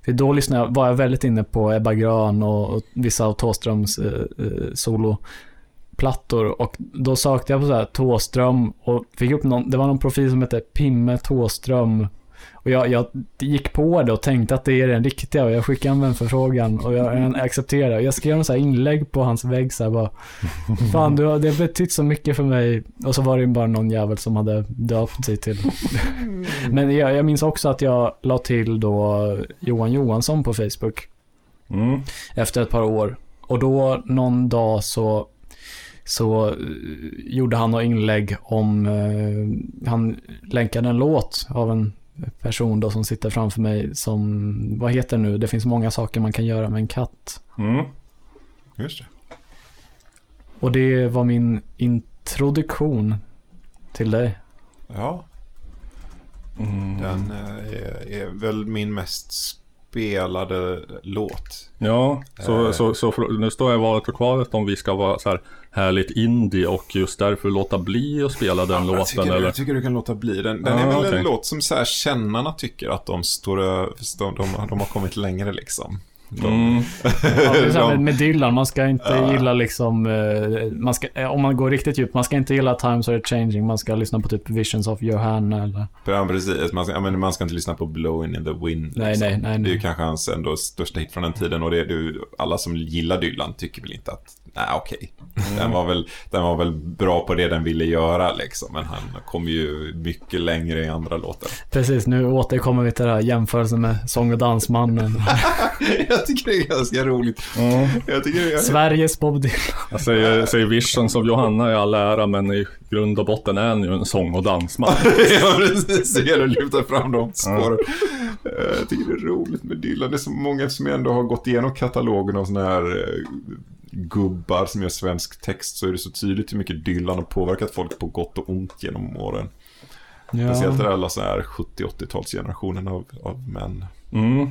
för då lyssnade jag, var jag väldigt inne på Ebba Grön och, och vissa av Thåströms eh, eh, soloplattor. Och då sökte jag på så här Thåström och fick upp någon, det var någon profil som hette Pimme Thåström. Och jag, jag gick på det och tänkte att det är den riktiga och jag skickade en vänförfrågan och jag, accepterade. Jag skrev en så här inlägg på hans vägg så här bara Fan, du har, det har betytt så mycket för mig. Och så var det ju bara någon jävel som hade döpt sig till. Men jag, jag minns också att jag la till då Johan Johansson på Facebook Mm. efter ett par år. Och då någon dag så, så eh, gjorde han något inlägg om, eh, han länkade en låt av en person då som sitter framför mig som, vad heter det nu? Det finns många saker man kan göra med en katt. Mm. Just det. Och det var min introduktion till dig. Ja, Mm. den eh, är, är väl min mest spelade låt. Ja, så, Eh. så, så för- nu står jag i valet och kvalet om vi ska vara så här härligt indie och just därför låta bli att spela den jag, låten tycker, eller? jag tycker du kan låta bli den. Den Ja, är väl okej. en låt som så här kännarna tycker att de, står, de, de, de har kommit längre liksom. Mm. Ja, med, med Dylan, man ska inte Ja. gilla liksom, eh, man ska, eh, om man går riktigt djupt, man ska inte gilla Times Are Changing, man ska lyssna på typ Visions of Johanna eller... Ja, precis. Man ska, men man ska inte lyssna på Blowing in the Wind. Nej, nej, nej, Det är ju nej. kanske hans ändå största hit från den tiden och det är du, alla som gillar Dylan tycker väl inte att, nej okej. Den, var väl, den var väl bra på det den ville göra liksom, men han kom ju mycket längre i andra låtar. Precis, nu återkommer vi till det här jämförelsen med Sång och dansmannen. Jag tycker det är ganska roligt. Ja. Jag tycker det är... Sveriges Bob Dylan. Jag säger, säger Visions of Johanna i all ära, men i grund och botten är han ju en sång och dansman. ja, precis. Det gäller att lyfta fram de spåren. Eh, Jag tycker det är roligt med Dylan. Det är så många som ändå har gått igenom katalogen av sådana här eh, gubbar som gör svensk text så är det så tydligt hur mycket Dylan har påverkat folk på gott och ont genom åren. Speciellt Ja. det alla så här 70-80-talsgenerationen av, av män. Mm.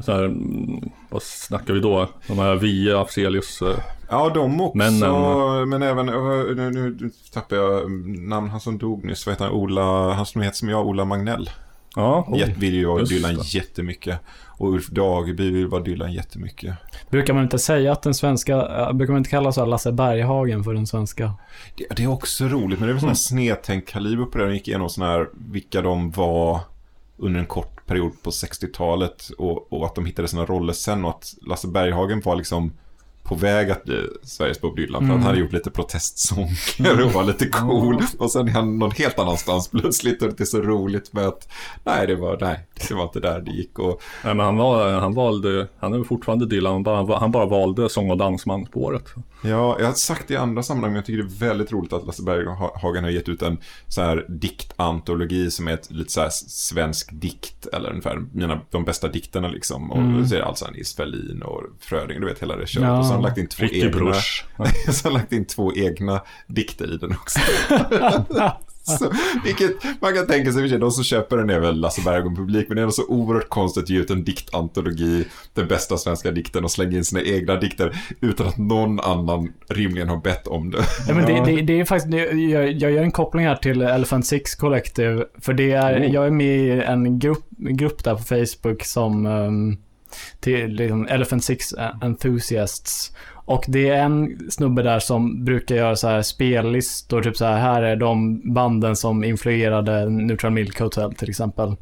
Så här, mm, vad snackar vi då? De här Via, Afzelius. eh, Ja, de också. Männen. Men även, eh, nu, nu tappar jag mm, namn, han som dog nyss, vad heter han, Ola, han som heter som jag, Ola Magnell. Ja, oh. Jät- vill ju vara Dylan det. jättemycket. Och Ulf Dageby vill vara Dylan jättemycket. Brukar man inte säga att den svenska, brukar man inte kalla så här Lasse Berghagen för den svenska? Det, det är också roligt, men det är väl sån här snedtänkt kaliber på det. De gick igenom sån här, vilka de var under en kort period på 60-talet och, och att de hittade sina roller sen och att Lasse Berghagen var liksom på väg att bli Sveriges Bob Dylan för att han hade gjort lite protestsånger och var lite cool. Och sen är han någon helt annanstans plötsligt och det är så roligt med att nej, det var, nej, det var inte där det gick. Och Nej, men han, var, han valde, han är fortfarande Dylan, han bara, han bara valde sång och dansman-spåret. Ja, jag har sagt det i andra sammanhang, men jag tycker det är väldigt roligt att Lasse Berghagen har gett ut en så här diktantologi som är ett lite så här svensk dikt, eller ungefär mina, de bästa dikterna liksom. Och Mm. så är det alltså Nils Ferlin och Fröding, du vet hela det köret. Ja. Han lagt in två egna, har han lagt in två egna dikter i den också. så, vilket man kan tänka sig, de som köper den är väl Lasse Berghagen-publik, men det är ändå så oerhört konstigt att ge ut en diktantologi, den bästa svenska dikten och slänga in sina egna dikter utan att någon annan rimligen har bett om det. Ja, men det, det, det är faktiskt, jag, jag gör en koppling här till Elephant Six Collective. För det är, jag är med i en grupp, grupp där på Facebook som, um, till liksom Elephant Six Enthusiasts. Och det är en snubbe där som brukar göra så här spellistor, typ så här, här är de banden som influerade Neutral Milk Hotel till exempel.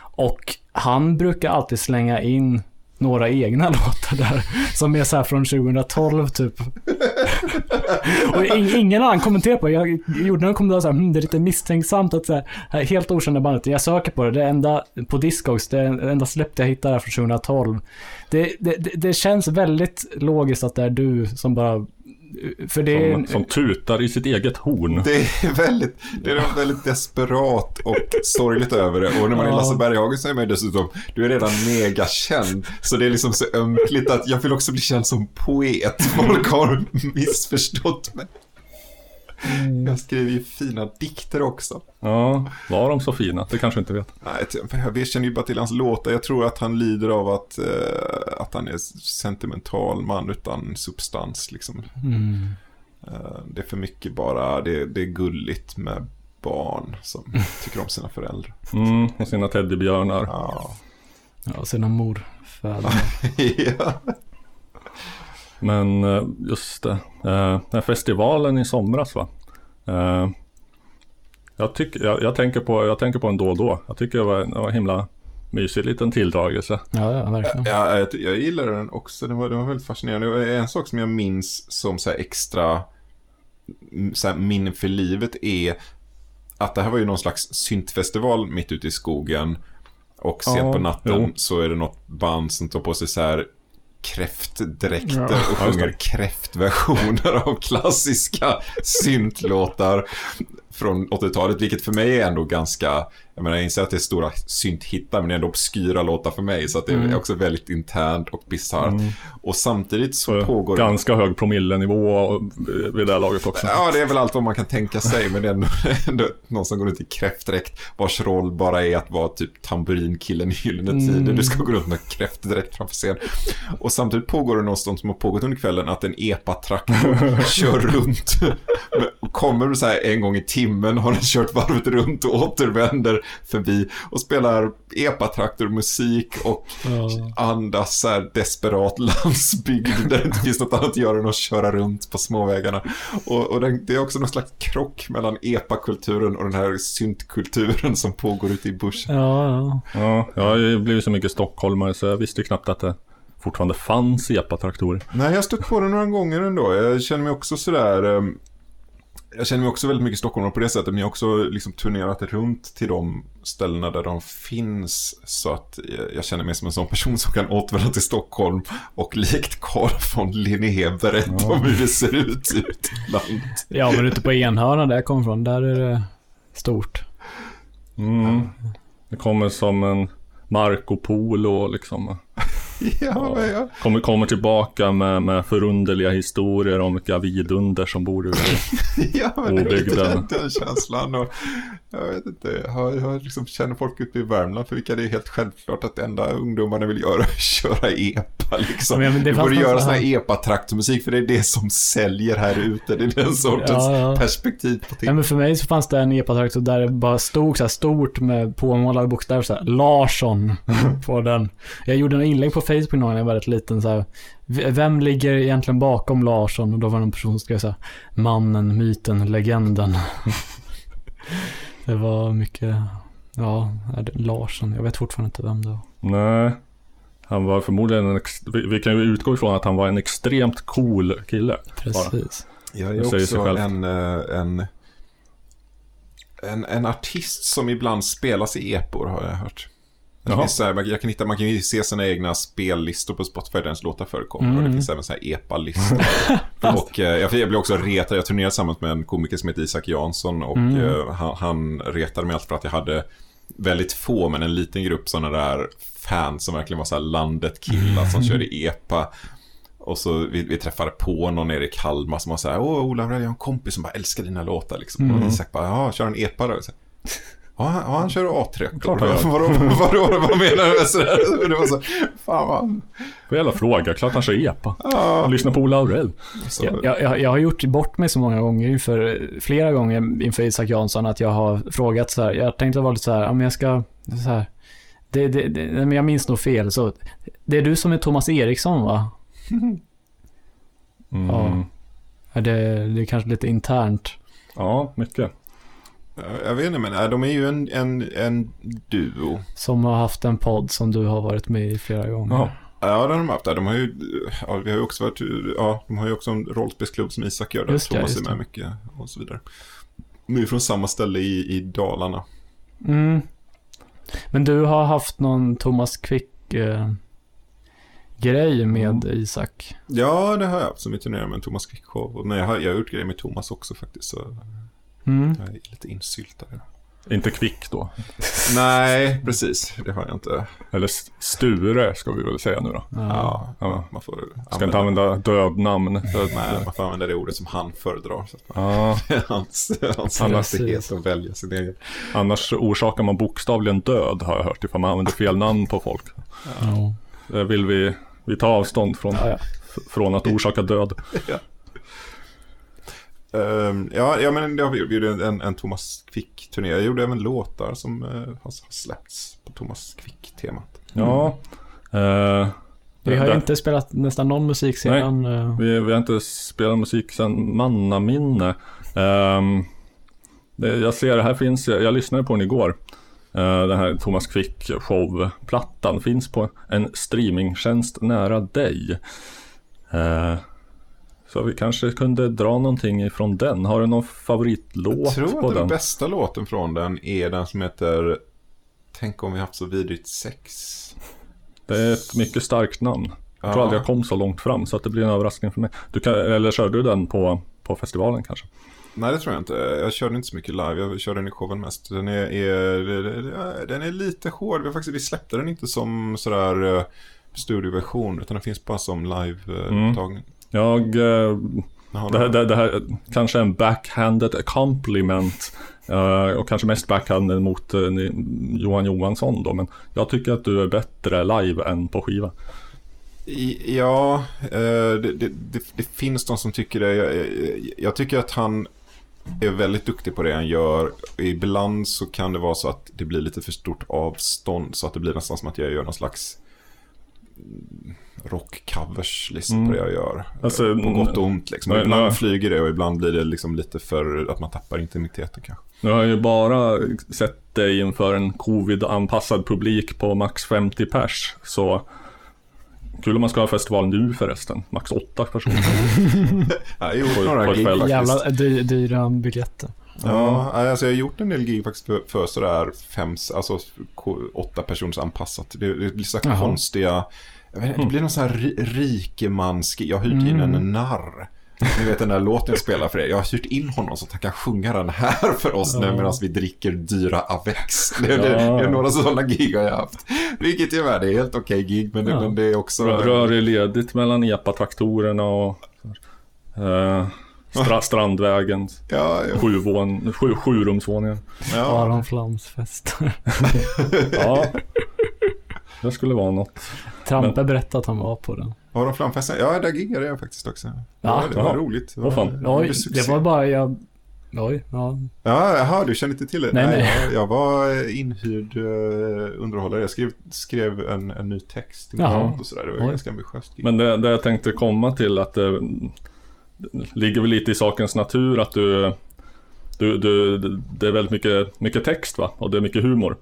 Och han brukar alltid slänga in några egna låtar där, som är så här från 2012 typ. Och in, ingen annan kommenterar på det. Jag gjorde någon kommentar så här, hm, det är lite misstänksamt att så här, helt okända bandet. Jag söker på det, det enda, på Discogs, det enda släppet jag hittade är från 2012. Det, det, det, det känns väldigt logiskt att det är du som bara, för det är... Som, som tutar i sitt eget horn. Det är väldigt, det är något väldigt desperat och sorgligt över det. Och när man är Ja. Lasse Berghagen så är man dessutom, du är redan megakänd. Så det är liksom så ömkligt att jag vill också bli känd som poet. Folk har missförstått mig. Jag skriver ju fina dikter också. Ja, var de så fina? Det kanske inte vet. Nej, jag- jag känner ju bara till hans låtar. Jag tror att han lider av att, eh, att han är sentimental man utan substans. Liksom. Mm. Eh, det är för mycket bara, det, det är gulligt med barn som tycker om sina föräldrar. Mm, och sina teddybjörnar. Ja. Ja, sina morfäder. ja. Men eh, just det, eh, den här festivalen i somras va. Eh, Jag, tycker, jag, jag, tänker på, jag tänker på den då och då. Jag tycker det var, det var en himla mysig liten tilldragelse. Ja, ja, verkligen. Ja, jag, jag gillar den också. Det var, det var väldigt fascinerande. En sak som jag minns som så här extra mm, så här minne för livet är att det här var ju någon slags syntfestival mitt ute i skogen. Och sent Ja, på natten jo. så är det något band som tar på sig så här kräftdräkter Ja. och sjunger kräftversioner av klassiska syntlåtar från 80-talet, vilket för mig är ändå ganska, jag menar jag inser att det är stora synthittar men det är ändå obskyra låtar för mig så att det är Mm. också väldigt internt och bisarrt. Och samtidigt så Så pågår Ganska hög promillenivå vid det här laget också. Ja, det är väl allt vad man kan tänka sig, men det är ändå, ändå någon som går runt i kräftdräkt vars roll bara är att vara typ tamburinkillen i Gyllene Tider. Du ska gå runt med kräftdräkt framför scen. Och samtidigt pågår det någonstans som har pågått under kvällen att en epatraktor kör runt kommer så här en gång i timmen, har den kört varvet runt och återvänder förbi och spelar epatraktormusik och andas så här desperat landsbygd där det inte finns något annat att göra än att köra runt på småvägarna. Och, och den, det är också någon slags krock mellan epakulturen och den här syntkulturen som pågår ute i bussen. Ja, ja. Ja, jag har ju blivit så mycket stockholmare så jag visste knappt att det fortfarande fanns epatraktorer. Nej, jag har stött på det några gånger ändå. Jag känner mig också sådär... Jag känner mig också väldigt mycket stockholmare på det sättet, men jag har också liksom turnerat runt till de ställena där de finns. Så att jag- känner mig som en sån person som kan återvända till Stockholm och likt Carl von Linné berätta om hur det ser ut i landet. ja, men ute på Enhörna där jag kommer ifrån, där är det stort. Mm. Det kommer som en Marco Polo liksom. Ja, men jag, Kommer, kommer tillbaka med, med förunderliga historier om vilka vidunder som bor ute. ja, men det är lite Obygden. den, känslan. Och jag vet inte, jag, jag liksom känner folk ute i Värmland för vilka det är helt självklart att det enda ungdomarna vill göra är köra epa liksom. Men, men det Vi fanns borde göra så sån här- epa-traktmusik för det är det som säljer här ute. Det är den sortens Ja, ja. perspektiv på Ja, ting. men för mig så fanns det en epatraktor där det bara stod så här stort med påmålade bokstäver så här, Larsson på den. Jag gjorde en inlägg på Facebook någon gång när jag var rätt liten så här, "V- Vem ligger egentligen bakom Larsson? Och då var det en person som skrev så här, Mannen, myten, legenden. det var mycket, ja, är det Larsson. Jag vet fortfarande inte vem det var. Nej. Han var förmodligen en vi, vi kan ju utgå ifrån att han var en extremt cool kille. Precis. Jag Det är sig också en, eh, en, en, en artist som ibland spelas i epor har jag hört. Det Jaha. finns så här, man, jag kan hitta, man kan ju se sina egna spellistor på Spotify där ens låtar förekommer. Och det Mm. finns även så här epa-listor. och eh, jag, jag blev också retad, jag turnerade tillsammans med en komiker som heter Isak Jansson. Och Mm. eh, han, han retade mig allt för att jag hade väldigt få, men en liten grupp sådana där fans som verkligen var så här landet killar som körde epa. Och så vi, vi träffade på någon nere i Kalmar som var så här, åh Ola, jag har en kompis som bara älskar dina låtar liksom. Och Isak bara, ja, kör en epa då. Ja, han, han kör A3. Klart han gör. Vadå, vadå, vad menar du sådär? Det var så, fan vad... Vad jävla fråga, klart han kör epa. Ja, Han lyssnar på Ola Aurell. Jag, jag, jag- har gjort bort mig så många gånger inför, flera gånger inför Isak Jansson att jag har frågat så här, jag tänkte vara lite så här, ja men jag ska, så här, det, det, det, men jag minns nog fel så, det är du som är Thomas Eriksson va? Mm. Ja. Ja, Det, det är kanske lite internt. ja, mycket. Jag vet inte, men äh, de är ju en, en, en duo. Som har haft en podd som du har varit med i flera gånger. Jaha. Ja, det har de haft. där. De har ju, ja, vi har ju också varit, ja, de har ju också en rollspelsklubb som Isak gör där Just Thomas just är med mycket och så vidare. De är från samma ställe i, i Dalarna. Mm. Men du har haft någon Thomas Quick eh, grej med Isak. Ja, det har jag haft som vi turnerar med en Thomas Quick-show. Men jag har, jag har gjort grejer med Thomas också faktiskt, så Mm. jag är lite insyltad. Inte kvick då. Nej, precis. Det har jag inte. Eller Sture ska vi väl säga nu då. Ja, Ja. man får Ska inte använda dödnamn. För att, Nej, man får använda det ordet som han föredrar. Så att ja, hans hans Precis. rättighet att välja sin egen. annars orsakar man bokstavligen död har jag hört ifall man använder fel namn på folk. Ja. Det vill vi, vi ta avstånd från, Ja, från att orsaka död. Ehm, ja, ja, men det har vi gjort. Vi gjorde en, en Thomas Quick-turné. Jag gjorde även låtar som eh, har, släppts på Thomas Quick-temat. Ja. Eh, Vi har ju inte spelat nästan någon musik sedan. eh, Vi, vi har inte spelat musik sedan mannaminne. Um, det, jag ser, här finns, jag, jag lyssnade på den igår. Uh, den här Thomas Quick show-plattan finns på en streamingtjänst nära dig. Eh, så vi kanske kunde dra någonting ifrån den. Har du någon favoritlåt Jag tror på att den den? bästa låten från den är den som heter Tänk om vi haft så vidrigt sex. Det är ett mycket starkt namn. Jag tror Ja. aldrig jag kom så långt fram så att det blir en överraskning för mig. Du kan, eller körde du den på, på festivalen kanske? Nej, det tror jag inte. Jag körde inte så mycket live. Jag körde den i showen mest. Den är, är, den är lite hård. Vi, faktiskt, vi släppte den inte som sådär eh, studioversion. Utan den finns bara som Mm. Jag eh, Det här, det, det här kanske en backhanded compliment. eh, och kanske mest backhanded mot eh, Johan Johansson då. Men jag tycker att du är bättre live än på skiva. I- Ja, det, det, det, det finns de som tycker det. Jag, jag, jag tycker att han, är väldigt duktig på det han gör. Ibland så kan det vara så att det blir lite för stort avstånd så att det blir nästan som att jag gör någon slags rockcovers liksom på det jag gör. Alltså, på gott och ont liksom. nej, Ibland nej. flyger det och ibland blir det liksom lite för att man tappar intimiteten kanske. Nu har jag ju bara sett dig inför en covid-anpassad publik på max 50 pers. Så kul om man ska ha festival nu förresten. Max 8 personer. Jag har gjort några gig faktiskt. Jävla dy, dyra biljetter. Ja, alltså jag har gjort en del gig faktiskt för, för sådär fem, alltså åtta personers anpassat. Det, det blir så konstiga, inte, det blir någon sån här ri, rikemans Jag har hyrt in Mm. en narr. Ni vet den där låten jag spelar för er. Jag har hyrt in honom så att han kan sjunga den här för oss nu medan vi dricker dyra Avex. Det, det, det är några sådana gig har jag haft. Vilket ju är, det är helt okej gig men, Ja. men det är också... Rör, rör er ledigt mellan EPA-traktorerna och eh, stra, Strandvägen. Ja, ja, Sjuvån, sju, sjurumsvåningen. ja. Aron Flams-fest. Ja. Det skulle vara något. Trampe berättade att han var på den. Aron Flamfesten, ja där giggade jag faktiskt också. Ja. Ja, det var Jaha. roligt. Det Åh, fan. det Oj, det var bara jag... Oj, ja. Ja, jaha, du känner inte till det? Nej, nej. Jag, jag var eh, inhyrd uh, underhållare. Jag skrev, skrev en, en ny text till min och sådär. Det var Oj. ganska ambitiöst. gig. Men det, det jag tänkte komma till att det, det ligger väl lite i sakens natur att du, du, du det är väldigt mycket, mycket text va? Och det är mycket humor.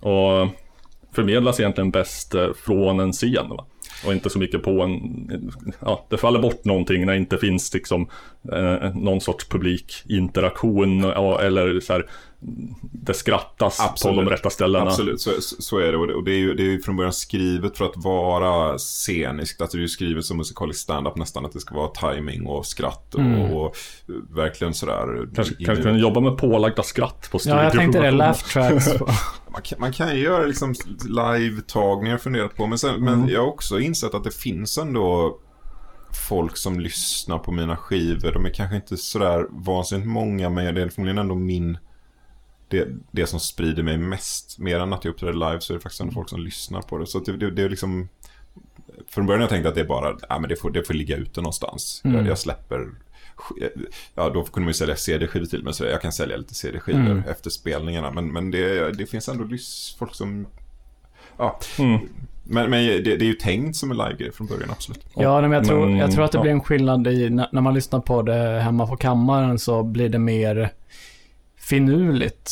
Och förmedlas egentligen bäst eh, från en scen va? Och inte så mycket på en, ja det faller bort någonting när det inte finns liksom eh, någon sorts publikinteraktion eller så här det skrattas Absolut. på de rätta ställena. Absolut, så, så är det. Och det, och det är ju det är från början skrivet för att vara sceniskt. Alltså det är ju skrivet som musikalisk stand-up nästan. Att det ska vara timing och skratt och, Mm. och verkligen sådär. Kanske, in- kanske kunna jobba med pålagda skratt på Ja, jag tänkte det. Laugh tracks. Man kan, man kan ju göra liksom live-tagningar funderat på. Men, sen, Mm. men jag har också insett att det finns ändå folk som lyssnar på mina skivor. De är kanske inte sådär vansinnigt många, men det är förmodligen ändå min... Det, det som sprider mig mest. Mer än att jag uppträder live så är det faktiskt ändå folk som lyssnar på det. Så det, det, det är liksom... Från början jag tänkt att det är bara, ja men det får, det får ligga ute någonstans. Mm. Jag, jag släpper... Ja, då kunde man ju sälja CD-skivor till mig, så jag kan sälja lite CD-skivor Mm. efter spelningarna. Men, men det, det finns ändå folk som... Ja, Mm. men, men det, det är ju tänkt som en live-grej från början, absolut. Ja, men jag tror, Men, jag tror att det ja. blir en skillnad i, när, när man lyssnar på det hemma på kammaren så blir det mer finurligt.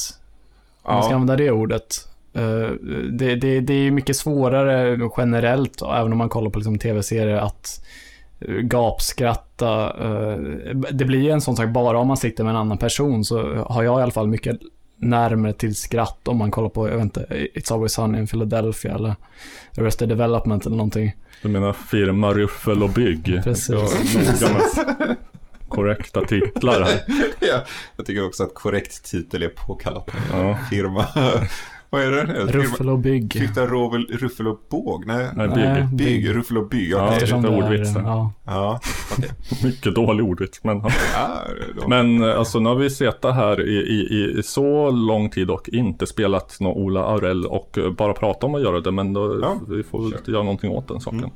Om man ska Ja, använda det ordet. Eh, det, det, det är mycket svårare generellt, även om man kollar på liksom tv-serier, att eh, gapskratta. eh, Det blir en sån sak, bara om man sitter med en annan person så har jag i alla fall mycket närmare till skratt om man kollar på, jag vet inte, It's Always Sunny in Philadelphia eller Arrested Development eller någonting. Du menar firma, ruffel och bygg? Precis. Korrekta titlar här. ja, jag tycker också att korrekt titel är påkallat. Ja. Firma... Vad är det? Och bygg. Rovel, ruffel och båg? Nej, Nej, Nej, bygg. bygg, ruffel och bygg. Ja, Ja, det är Eftersom det är- ordvits där. Ja. ja. Mycket dålig ordvits. Men, ja men eh, alltså nu har vi suttit här i, i, i så lång tid och inte spelat någon Ola Aurell och eh, bara pratat om att göra det. Men då, Ja, vi får väl göra någonting åt den saken. Mm.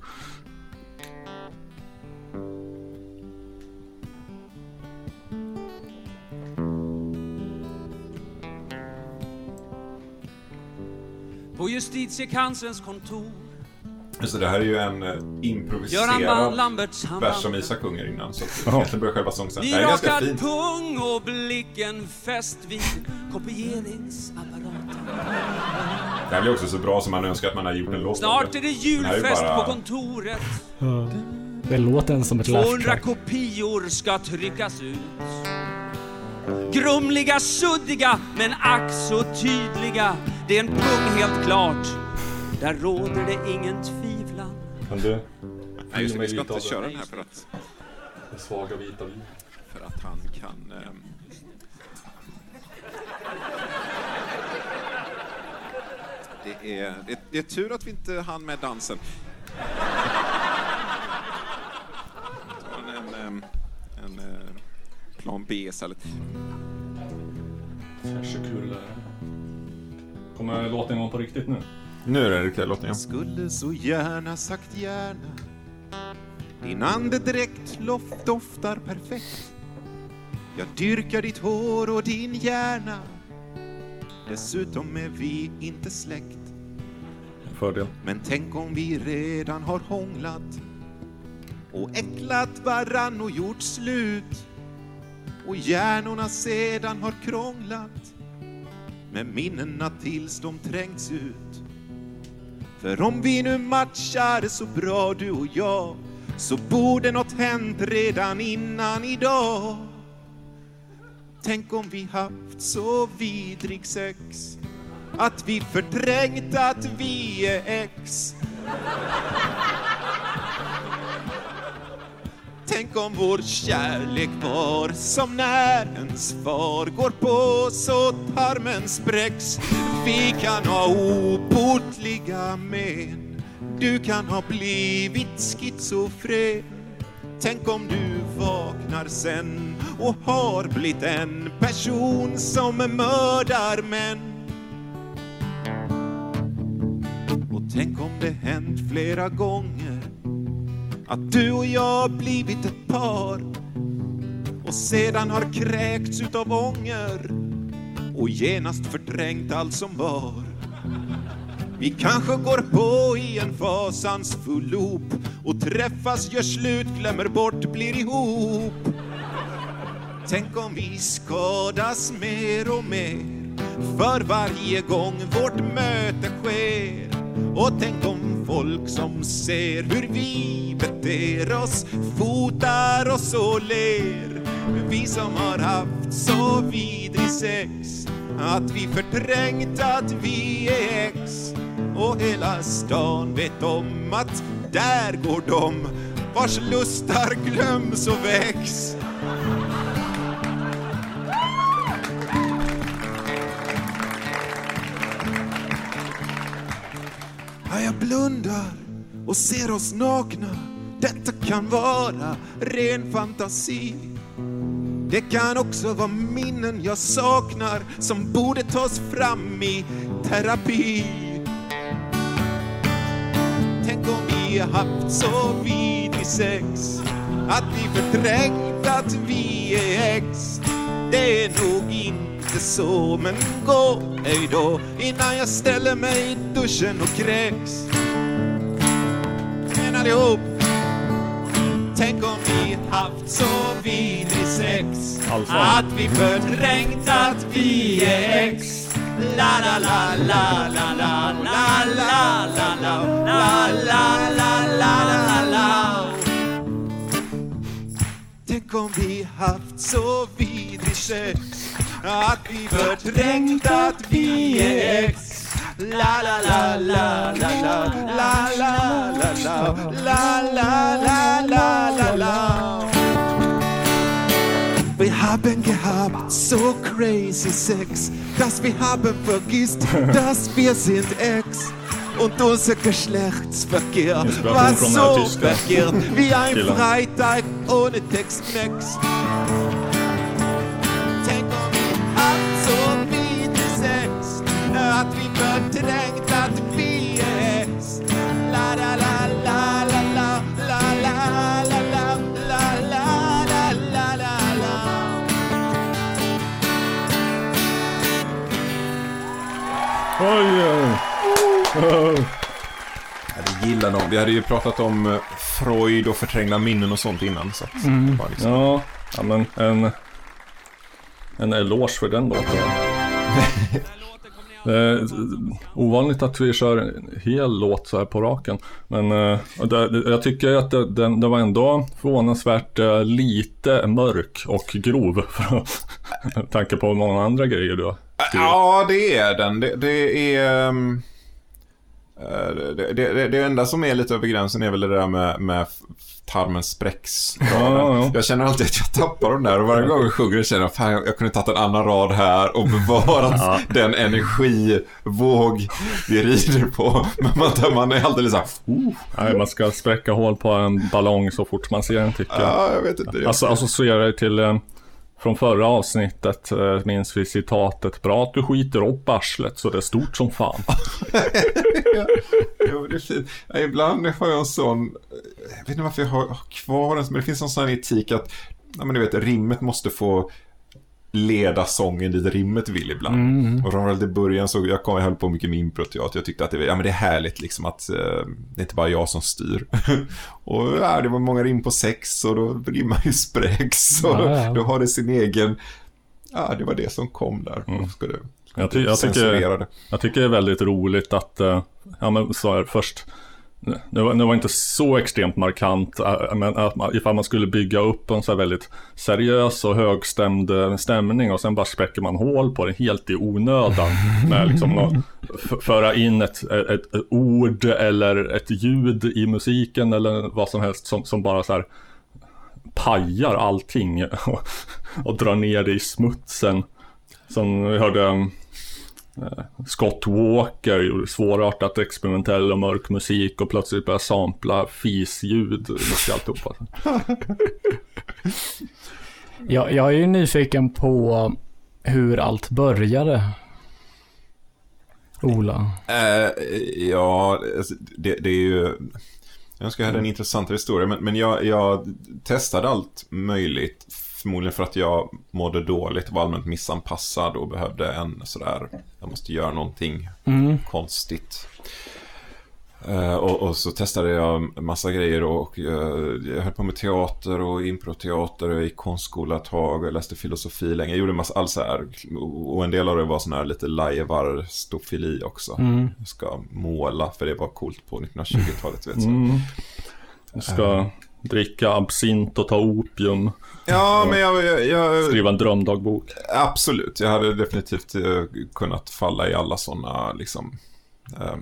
På justitiekanslerns kontor Så det här är ju en eh, improviserad vers som. Isak sjunger innan. Så att egentligen börjar själva sångsen. Det här är ganska fint. pung och blicken fäst vid kopieringsapparaten. Det här blir också så bra som man önskar att man hade gjort en låt Snart är det är julfest bara- på kontoret. Det låter som ett laugh 200 track. kopior ska tryckas ut. Grumliga, suddiga, men ack så tydliga. Det är en pung helt klart. Där råder det ingen tvivlan. Kan du? Nej, just det, vi ska inte köra den här för att, Den svaga vita vin. för att han kan... ehm, Det är, det, det är tur att vi inte hann med dansen. Plan B istället. Kommer låten igång på riktigt nu? Nu är det riktiga låten, ja. Skulle så gärna sagt gärna Din andedräkt loft doftar perfekt Jag dyrkar ditt hår och din hjärna. Dessutom är vi inte släkt. Fördel. Men tänk om vi redan har hånglat och äcklat varann och gjort slut och hjärnorna sedan har krånglat med minnena tills de trängts ut. För om vi nu matchar så bra du och jag så borde något hänt redan innan idag. Tänk om vi haft så vidrig sex att vi förträngt att vi är ex. Tänk om vår kärlek var som när ens far går på så tarmen spräcks. Vi kan ha obotliga men. Du kan ha blivit schizofren. Tänk om du vaknar sen och har blivit en person som mördar män. Och tänk om det hänt flera gånger att du och jag blivit ett par och sedan har kräkts utav ånger och genast förträngt allt som var. Vi kanske går på i en fasansfull loop och träffas, gör slut, glömmer bort, blir ihop. Tänk om vi skadas mer och mer för varje gång vårt möte sker. Och tänk om folk som ser hur vi beter oss fotar oss och ler. Vi som har haft så vidrig sex att vi förträngt att vi är ex. Och hela stan vet om att där går de vars lustar glöms och väcks. Ja, jag blundar och ser oss nakna. Detta kan vara ren fantasi. Det kan också vara minnen jag saknar som borde tas fram i terapi. Tänk om vi haft så vidrig sex att vi förträngt att vi är ex. Det är nog inte så, men gå hej då innan jag ställer mig i duschen och kräks. Men allihop, tänk om vi haft så vidrig sex Allsång. att vi förträngt att vi är ex. La la la la la la la la la la la la la la la la Tänk om vi haft så vidrig sex vi förträngt att vi är ex. La la la la la la la la la la la la la la la Wir haben gehabt so crazy Sex, dass wir haben vergisst, dass wir sind Ex. Und unser Geschlechtsverkehr war so verkehrt wie ein. Freitag ohne Text-Mex. Att vi förträngt att vi är ex. La la la la la la la la la la la la la la la la Oj, oj. Oh. Jag gillar dem. Vi hade ju pratat om eh, Freud och förträngda minnen och sånt innan. Så var liksom... Ja, ja men en, en eloge för den låten. Det är ovanligt att vi kör en hel låt så här på raken. Men eh, det, jag tycker att det, den, det var ändå förvånansvärt eh, lite mörk och grov. För, med tanke på många andra grejer du har skrivit. Ja, det är den. Det, det är... Um... Det, det, det, enda som är lite över gränsen är väl det där med, med tarmen spräcks. Ja, ja. Jag känner alltid att jag tappar dem där och varje gång jag sjunger känner jag fan jag kunde tagit en annan rad här och bevarat den energivåg vi rider på. Men man, man är alltid så här, oh, Nej, man ska spräcka hål på en ballong så fort man ser den tycker jag. ja, jag vet inte. Alltså associerar det till eh, från förra avsnittet eh, minns vi citatet Bra att du skiter upp arslet så det är stort som fan. Jo, det är fint. Ja, ibland har jag en sån, eh, jag vet inte varför jag har kvar den, men det finns en sån etik att ja men du vet, rimmet måste få leda sången dit rimmet vill ibland. Mm. Och framförallt i början så, jag, kom, jag höll på mycket med improteater, jag tyckte att det, ja, men det är härligt liksom att eh, det är inte bara jag som styr. och ja, det var många rim på sex och då rimmar ju spräcks och Ja, ja. då har det sin egen, ja det var det som kom där. Mm. Ska du, ska Jag ty- jag tycker- det? Jag tycker det är väldigt roligt att, eh, ja men så här, först, det var, det var inte så extremt markant, eh, men att man, ifall man skulle bygga upp en så här väldigt seriös och högstämd stämning och sen bara spräcker man hål på det helt i onödan. med liksom nå- f- föra in ett, ett, ett ord eller ett ljud i musiken eller vad som helst som, som bara så här pajar allting och, och drar ner det i smutsen. Som vi hörde eh, Scott Walker gjorde svårartat experimentell och mörk musik och plötsligt började sampla fisljud i alltihopa. Jag, jag är ju nyfiken på hur allt började. Ola. Eh, ja, alltså, det, det är ju... Jag önskar jag hade en intressantare historia, men, men jag, jag testade allt möjligt. Förmodligen för att jag mådde dåligt, var allmänt missanpassad och behövde en sådär, jag måste göra någonting Mm. konstigt. Eh, och, och så testade jag massa grejer och eh, jag höll på med teater och improteater och jag gick konstskola ett tag och jag läste filosofi länge. Jag gjorde massa, all så här, och en del av det var sån här lite lajvar stofili också. Mm. Jag ska måla, för det var coolt på 1920-talet. Vet du. Mm. Du ska dricka absint och ta opium, Ja, men jag, jag, jag, skriva en drömdagbok. absolut. Jag hade definitivt eh, kunnat falla i alla sådana liksom, eh,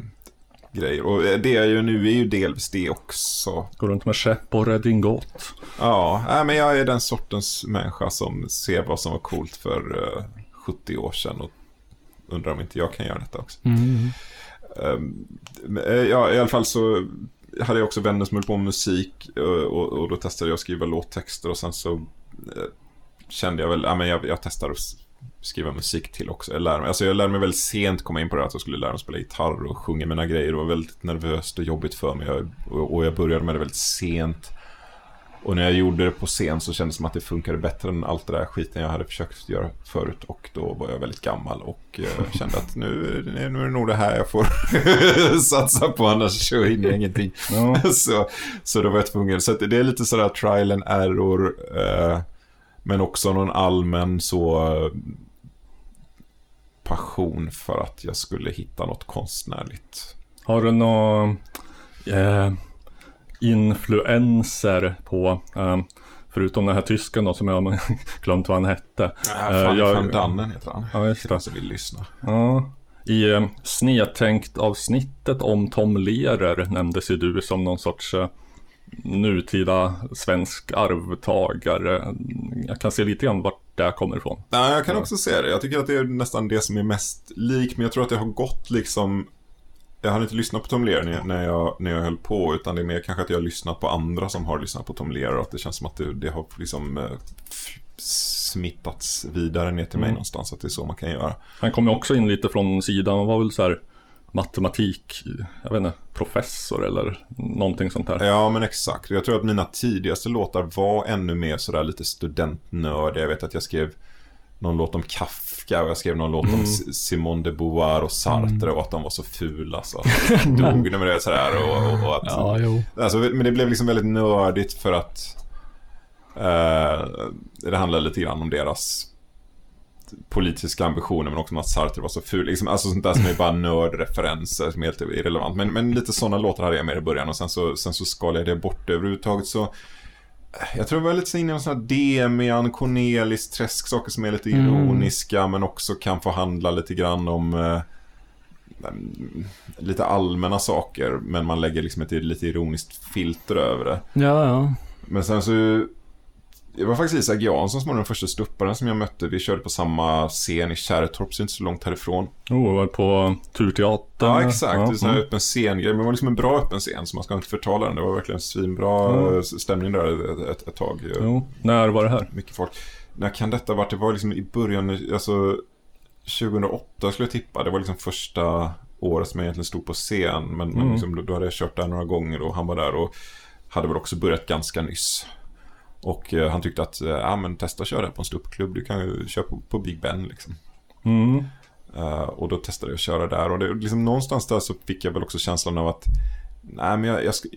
grejer. Och det jag gör nu är ju delvis det också. Går runt med skepp och redingott. Ja, nej, men jag är den sortens människa som ser vad som var coolt för eh, 70 år sedan och undrar om inte jag kan göra detta också. Mm. Ehm, eh, ja, i alla fall så hade jag också vänner som höll på med musik och, och då testade jag att skriva låttexter och sen så eh, kände jag väl, ja men jag, jag testar att skriva musik till också. Jag lärde, mig, alltså jag lärde mig väldigt sent komma in på det att jag skulle lära mig spela gitarr och sjunga mina grejer. Det var väldigt nervöst och jobbigt för mig och, och jag började med det väldigt sent. Och när jag gjorde det på scen så kändes det som att det funkade bättre än allt det där skiten jag hade försökt göra förut. Och då var jag väldigt gammal och eh, kände att nu, nu är det nog det här jag får satsa på, annars hinner jag ingenting. Ja. så, så då var jag tvungen. Så det är lite sådär trial and error. Eh, men också någon allmän så eh, passion för att jag skulle hitta något konstnärligt. Har du några eh, influenser på, eh, förutom den här tysken då som jag har glömt vad han hette. Äh, Eh, fan, jag- van Dannen heter han. Ja, just det. som vill lyssna. Ja. I eh, snedtänkt avsnittet om Tom Lehrer nämndes ju du som någon sorts eh, nutida svensk arvtagare. Jag kan se lite grann vart det kommer ifrån. Nej, jag kan också säga det. Jag tycker att det är nästan det som är mest lik, men jag tror att det har gått liksom... Jag hade inte lyssnat på Tom Lehrer när- jag, när jag höll på, utan det är mer kanske att jag har lyssnat på andra som har lyssnat på Tom Lehrer och att det känns som att det, det har liksom eh, smittats vidare ner till mig Mm. någonstans, att det är så man kan göra. Han kom ju också in lite från sidan och var väl så här matematik, jag vet inte, professor eller någonting sånt där. Ja, men exakt. Jag tror att mina tidigaste låtar var ännu mer sådär lite studentnörd. Jag vet att jag skrev någon låt om Kafka och jag skrev någon låt om S- Simone de Beauvoir och Sartre och att de var så fula så att de dog. Men det är sådär och, och, och att... Ja. Alltså, men det blev liksom väldigt nördigt för att eh, det handlar lite grann om deras politiska ambitioner men också om att Sartre var så ful. Liksom, alltså sånt där som är bara nördreferenser som är helt irrelevant. Men, men lite sådana låtar hade jag med i början och sen så, sen så skalade jag det bort överhuvudtaget så jag tror jag var lite så inne i sån här Demian, Cornelis, träsk, saker som är lite Mm. ironiska men också kan få handla lite grann om eh, mm, lite allmänna saker men man lägger liksom ett lite ironiskt filter över det. Ja, ja. Men sen så det var faktiskt Isak Jansson som var den första stupparen som jag mötte. Vi körde på samma scen i Kärrtorp, så inte så långt härifrån. Oh, var på Turteatern. Ja, exakt. Det är en öppen scengrej. Men det var liksom en bra öppen scen, så man ska inte förtala den. Det var verkligen svinbra Mm. stämning där ett, ett, ett tag. Jo, när var det här? Mycket folk. När kan detta varit? Det var liksom i början, alltså 2008 skulle jag tippa. Det var liksom första året som jag egentligen stod på scen. Men, men Mm. liksom, då, då hade jag kört där några gånger och han var där och hade väl också börjat ganska nyss. Och eh, han tyckte att, eh, ja men testa att köra på en ståuppklubb, du kan ju köra på, på Big Ben liksom. Mm. Eh, och då testade jag att köra där och det, liksom, någonstans där så fick jag väl också känslan av att, nej men jag, jag ska...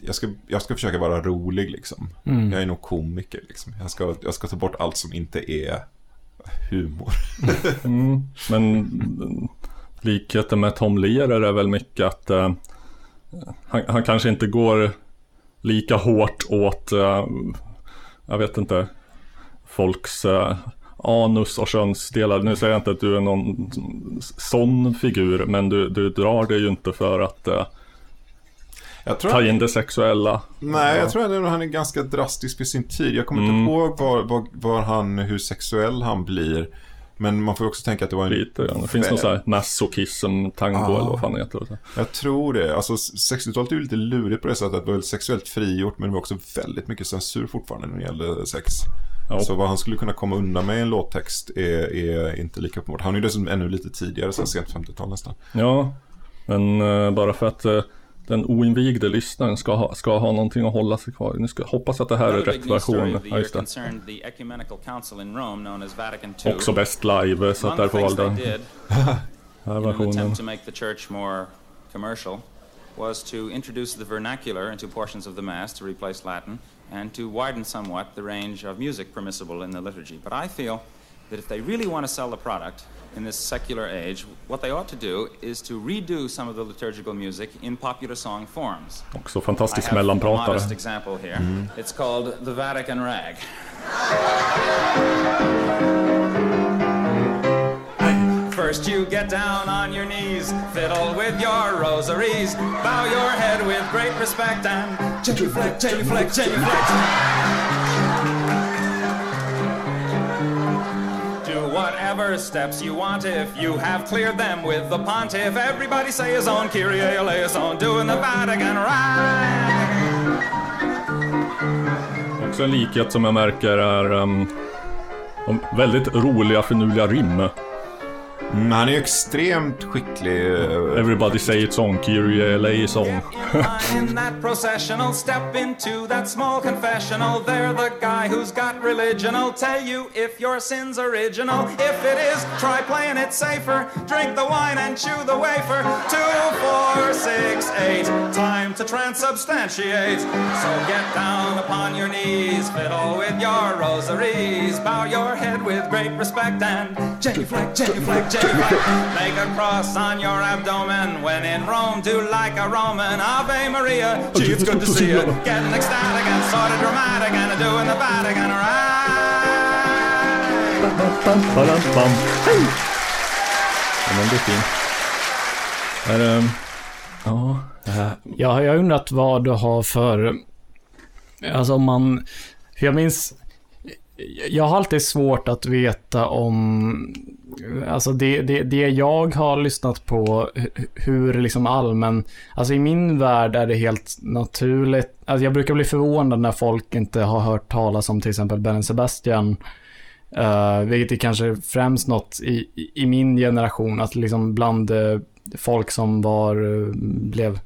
Jag ska, jag ska försöka vara rolig liksom. Mm. Jag är nog komiker liksom. Jag ska, jag ska ta bort allt som inte är humor. Mm. Men likheten med Tom Lehrer är väl mycket att eh, han, han kanske inte går lika hårt åt, eh, jag vet inte, folks eh, anus och könsdelar. Nu säger jag inte att du är någon sån figur, men du, du drar det ju inte för att eh, ta in det sexuella. Nej, jag tror att han är ganska drastisk för sin tid. Jag kommer Mm. inte ihåg var, var, var han, hur sexuell han blir. Men man får också tänka att det var en... Lite grann. Det finns någon sån här masochism tango Ah. eller vad fan det heter. Jag tror det. Alltså 60-talet är ju lite lurigt på det sättet att det var sexuellt frigjort men det var också väldigt mycket censur fortfarande när det gällde sex. Ja. Så vad han skulle kunna komma undan med i en låttext är, är inte lika uppenbart. Han är ju dessutom ännu lite tidigare, här sent 50-tal nästan. Ja, men eh, bara för att eh, den oinvigde lyssnaren ska ha, ska ha någonting att hålla sig kvar. Nu ska hoppas att det här är rätt version. Ja, just det. Också bäst live, så att därför valde jag den här versionen. was to introduce the vernacular into portions of the Mass to replace Latin and to widen somewhat the range of music permissible in the liturgy. But I feel that if they really want to sell the product in this secular age, what they ought to do is to redo some of the liturgical music in popular song forms. Också fantastisk mellanpratare. modest example here. Mm. It's called the Vatican Rag. First you get down on your knees, fiddle with your rosaries, bow your head with great respect and genuflect, genuflect, genuflect. Do whatever steps you want if you have cleared them with the pontiff. Everybody say his own Kyrie eleison, doing the Vatican rag. Också en likhet som jag märker är um, väldigt roliga finurliga rim. Mm, han är ju extremt skicklig. eh, Everybody say it's on, Kyrie LA song. Get in line in that processional, step into that small confessional. They're the guy who's got religion. I'll tell you if your sin's original. If it is, try playing it safer. Drink the wine and chew the wafer. Two, four, six, eight. Time to transubstantiate. So get down upon your knees, fiddle with your rosaries, bow your head with great respect and genuflect, genuflect, genuflect. Make a cross on your abdomen. When in Rome, do like a Roman. Ave Maria, gee, it's good to see you. Getting ecstatic and sort of dramatic and doing the Vatican right. Ja, men det är fint. Är det... Ja, det här... Jag, jag har undrat vad du har för... Alltså om man... För jag minns... Jag har alltid svårt att veta om... Alltså det, det, det jag har lyssnat på, hur liksom allmän... Alltså i min värld är det helt naturligt. Alltså jag brukar bli förvånad när folk inte har hört talas om till exempel Ben Sebastian. Uh, vilket är kanske främst något i, i- min generation, att liksom bland eh, folk som var, eh, blev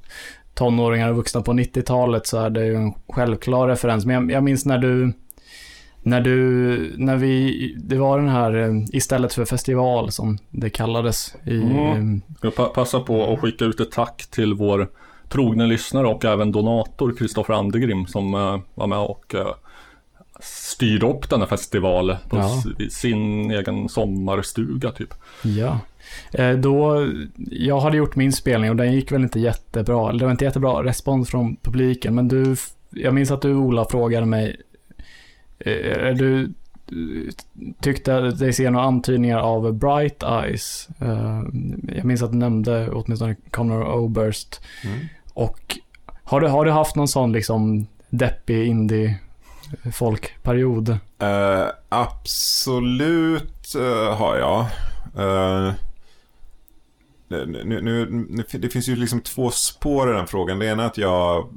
tonåringar och vuxna på 90-talet så är det ju en självklar referens. Men jag, jag minns när du, när du, när vi, det var den här eh, istället för festival som det kallades i, Mm. eh, jag pa- passa på att skicka ut ett tack till vår trogne lyssnare och även donator Kristoffer Andegrim som eh, var med och styrde upp den här festivalen på Ja. sin egen sommarstuga typ. Ja. Då, jag hade gjort min spelning och den gick väl inte jättebra. Eller det var inte jättebra respons från publiken. Men du, jag minns att du Ola frågade mig. Eh, Du tyckte att dig se några antydningar av Bright Eyes. Eh, Jag minns att du nämnde åtminstone Conor Oberst. Mm. Och har du, har du haft någon sån liksom deppig indie folkperiod? Eh, absolut eh, har jag. Eh, nu, nu, nu, det finns ju liksom två spår i den frågan. Det ena är att jag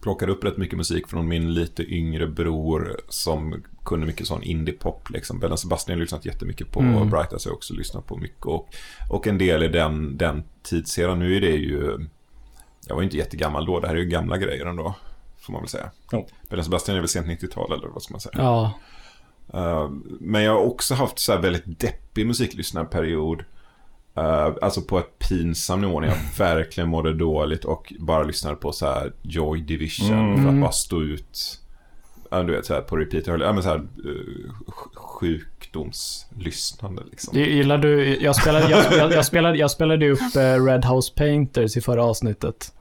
plockar upp rätt mycket musik från min lite yngre bror som kunde mycket sån indie-pop. Liksom. Bella Sebastian har lyssnat jättemycket på Mm. och Bright Eyes har jag också lyssnat på mycket. Och, och en del i den, den tidsserien. Nu är det ju... Jag var ju inte jättegammal då, det här är ju gamla grejer ändå. får man väl säga. Ja. Belle Sebastian är väl sent 90-tal eller vad ska man säga. Ja. Eh, men jag har också haft så här väldigt deppig musiklyssnarperiod. Uh, alltså på ett pinsam nivå när jag verkligen mådde dåligt och bara lyssnade på så här Joy Division Mm. för att bara stå ut. Ja, du vet så här på repeat. Ja, men så här uh, sj- sjukdomslyssnande liksom. Gillar du... Jag spelade, jag spelade, jag spelade, jag spelade upp eh, Red House Painters i förra avsnittet.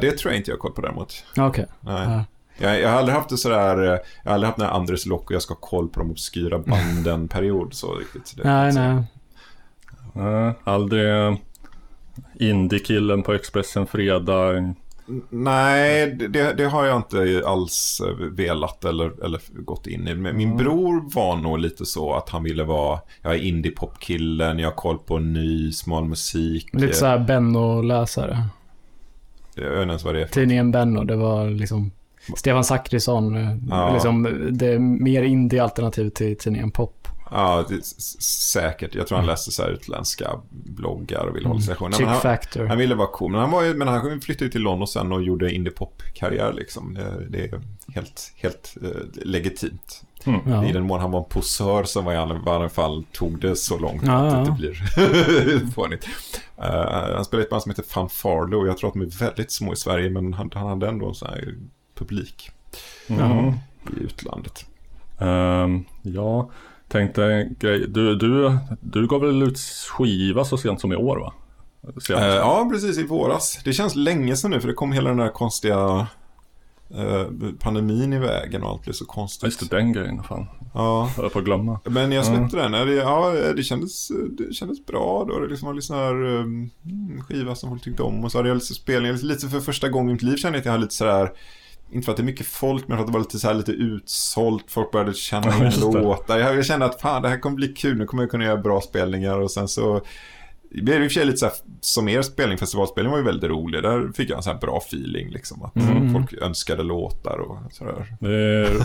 Det tror jag inte jag har koll på däremot. Okej. Nej. Ja. Jag, jag har aldrig haft det sådär, jag har aldrig haft den här Andres Lock och jag ska ha koll på de obskyra banden-period så riktigt. Det, Nej, så. nej. Nej, aldrig eh, Indie-killen på Expressen Fredag. Nej, det, det har jag inte alls eh, velat eller, eller gått in i. Min bror var nog lite så att han ville vara, jag är indie-pop-killen, jag har koll på ny smal musik. Lite såhär Benno-läsare. Jag vet inte ens vad det är. Tidningen Benno, det var liksom Stefan Zackrisson. eh, Ja. Liksom det mer indie-alternativ till tidningen Pop. Ja, säkert. Jag tror han läste så här utländska bloggar och ville hålla sig mm. Han, Factor. han ville vara cool, men han, var ju, men han flyttade ju till London sen och gjorde indie-pop-karriär liksom. Det, det är helt, helt eh, legitimt. Ja. I den mån han var en posör så var i alla, fall tog det så långt Ja, att ja. det blir fånigt. Uh, han spelade ett band som heter Fanfarlo och jag tror att de är väldigt små i Sverige men han, han hade ändå en sån här publik Mm. i utlandet. Ehm, ja, tänkte en grej. Du, du, du gav väl ut skiva så sent som i år va? Eh, ja, precis i våras. Det känns länge sedan nu för det kom hela den där konstiga eh, pandemin i vägen och allt blev så konstigt. Just det, den grejen. Fan, Ja, jag att glömma. men jag släppte den. Ja, Det, ja, det, kändes, det kändes bra. Då det liksom var lite sån här um, skiva som folk tyckte om. Och så hade jag lite spelningar. Lite för första gången i mitt liv kände jag att jag hade lite sådär inte för att det är mycket folk, men för att det var lite, så här, lite utsålt. Folk började känna det. låtar. Jag, jag kände att fan, det här kommer bli kul. Nu kommer jag kunna göra bra spelningar. Och sen så det blev i och för sig lite så här, som er spelning, festivalspelning var ju väldigt rolig. Där fick jag en så här bra feeling liksom. Att Mm. folk önskade låtar och sådär. Är,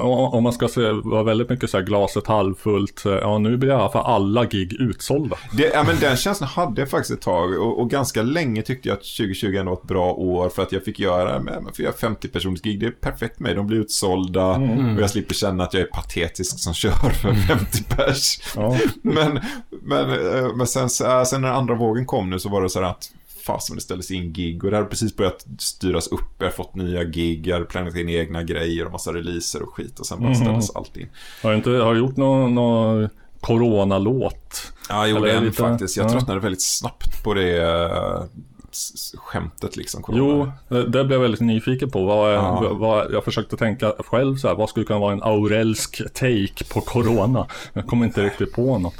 om man ska se, var väldigt mycket så här glaset halvfullt. Ja, nu blir i alla fall alla gig utsålda. Det, ja, men den känslan hade jag faktiskt ett tag och, och ganska länge tyckte jag att 2020 ändå var ett bra år för att jag fick göra, men jag fick göra 50 personers gig. Det är perfekt med. De blir utsålda och jag slipper känna att jag är patetisk som kör för 50 pers. Ja. Men, men, men sen, äh, sen när andra vågen kom nu så var det så här att fasen det ställdes in gig och det hade precis börjat styras upp. Jag har fått nya gig, jag hade planerat in egna grejer och massa releaser och skit och sen bara ställdes allt in. Har du inte har du gjort någon, någon coronalåt? Ja, jag gjorde en lite- faktiskt. Jag ja. tröttnade väldigt snabbt på det s- skämtet liksom. corona. Jo, det, blev jag väldigt nyfiken på. Vad, Ja. vad, jag försökte tänka själv så här, vad skulle kunna vara en aurelsk take på corona? Jag kom inte riktigt på något.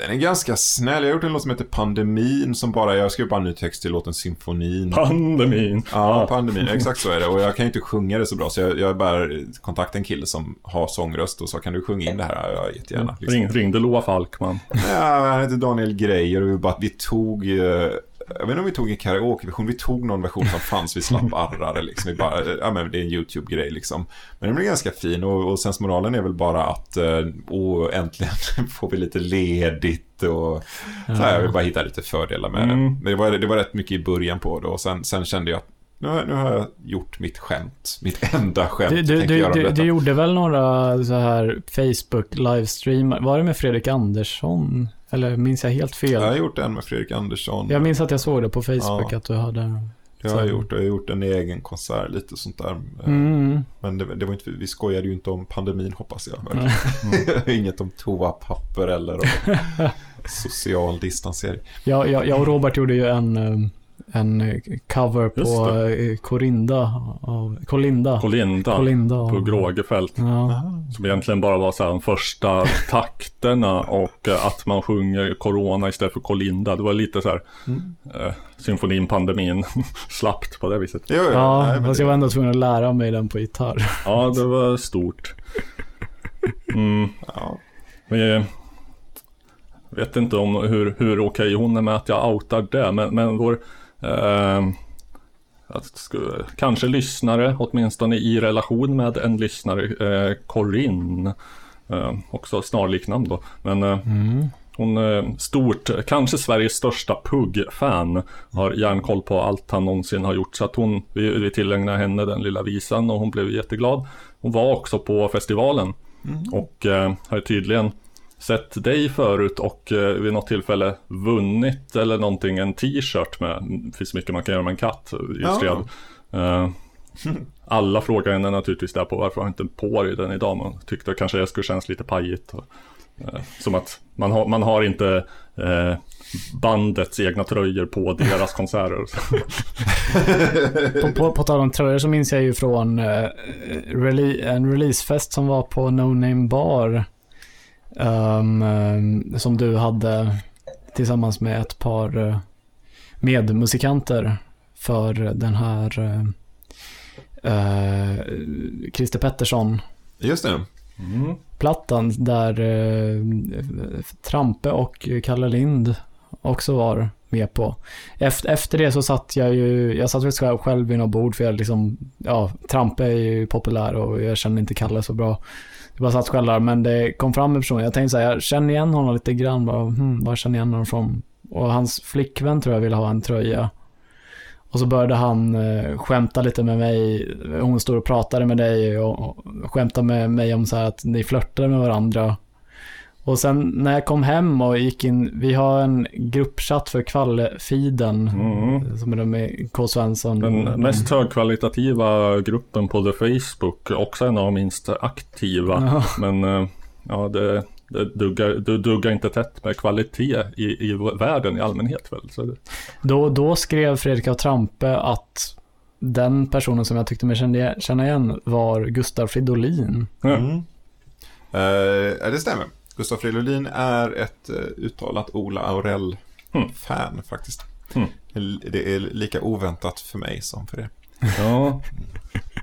Den är ganska snäll. Jag har gjort en låt som heter Pandemin som bara, jag skrev bara en ny text till låten Symfonin. Pandemin. Ja, pandemin. Exakt så är det. Och jag kan ju inte sjunga det så bra. Så jag, jag bara kontaktade en kille som har sångröst och sa kan du sjunga in det här? Ja, jättegärna. Liksom. Ring, ringde Loa Falkman. Ja, han heter Daniel Grejer och vi bara, vi tog... eh, Jag vet inte om vi tog en karaokeversion, vi tog någon version som fanns, vi slapp arrare liksom. Vi bara, ja men det är en YouTube-grej liksom. Men den blev ganska fin och, och sensmoralen är väl bara att, eh, åh, äntligen får vi lite ledigt och så här, jag vill bara hitta lite fördelar med det. Mm. Men det var, det var rätt mycket i början på det och sen, sen kände jag att nu, har- nu har jag gjort mitt skämt, mitt enda skämt. Du, du, du, du, du gjorde väl några så här Facebook livestreamar? Var det med Fredrik Andersson? Eller minns jag helt fel? Jag har gjort en med Fredrik Andersson. Jag minns att jag såg det på Facebook Ja. att du hade... Det har jag gjort. Jag har gjort en egen konsert, lite sånt där. Mm. Men det, det var inte, vi skojade ju inte om pandemin hoppas jag. Inget om toapapper eller om social distansering. Jag, jag, jag och Robert gjorde ju en, eh, en eh, cover på eh, Corinda av Colinda. Colinda. Colinda På av- Grågefält. Ja. Som egentligen bara var så här de första takterna och eh, att man sjunger Corona istället för Colinda. Det var lite så här eh, symfonin, pandemin, slappt på det viset. Jo, Ja, nej, men fast det- jag var ändå tvungen att lära mig den på gitarr. Ja, det var stort. Mm. ja. Vi vet inte om hur, hur okej hon är med att jag outar det, men, men vår eh, att sku- kanske lyssnare, åtminstone i relation med en lyssnare, eh, Corinne, eh, också snarlik namn då, men eh, hon är stort, kanske Sveriges största Pugg-fan. Har järnkoll på allt han någonsin har gjort. Så att hon, vi, vi tillägnar henne den lilla visan och hon blev jätteglad. Hon var också på festivalen. Och eh, har tydligen sett dig förut och eh, vid något tillfälle vunnit eller någonting en t-shirt med, det finns mycket man kan göra med en katt, illustrerad. Eh, alla frågar henne naturligtvis där på varför har inte på dig den idag, man tyckte kanske det skulle kännas lite pajigt. Och, eh, som att man har, man har inte eh, bandets egna tröjor på deras konserter. På, på, på tal om tröjor så minns jag ju från eh, rele- en releasefest som var på No Name Bar. Ehm, som du hade tillsammans med ett par uh, medmusikanter för den här eh, eh, Christer Pettersson Just det. Mm. plattan där eh, Trampe och Kalle Lind också var med på. Efter, efter det så satt jag ju, jag satt väl själv- själv vid något bord för jag liksom, ja, Trampe är ju populär och jag känner inte Kalle så bra. Jag bara satt själv där, men det kom fram en person, jag tänkte säga, jag känner igen honom lite grann, bara, hmm, var känner jag igen honom från? Och hans flickvän tror jag ville ha en tröja. Och så började han eh, skämta lite med mig. Hon stod och pratade med dig och, och skämtade med mig om så här att ni flörtade med varandra. Och sen när jag kom hem och gick in, vi har en gruppchatt för Kvalle-feeden. Mm. Som är de med K. Svensson. Den mest högkvalitativa gruppen på The Facebook, också en av de minst aktiva. Ja. Men eh, ja, det, det, duggar, det duggar inte tätt med kvalitet i, i världen i allmänhet väl. Så det, Då, då skrev Fredrik av Trampe att den personen som jag tyckte mig kände, känna igen var Gustav Fridolin. ja. Mm. Eh, det stämmer. Gustav Fridolin är ett uh, uttalat Ola Aurell-fan faktiskt. Mm. Det är lika oväntat för mig som för er. ja.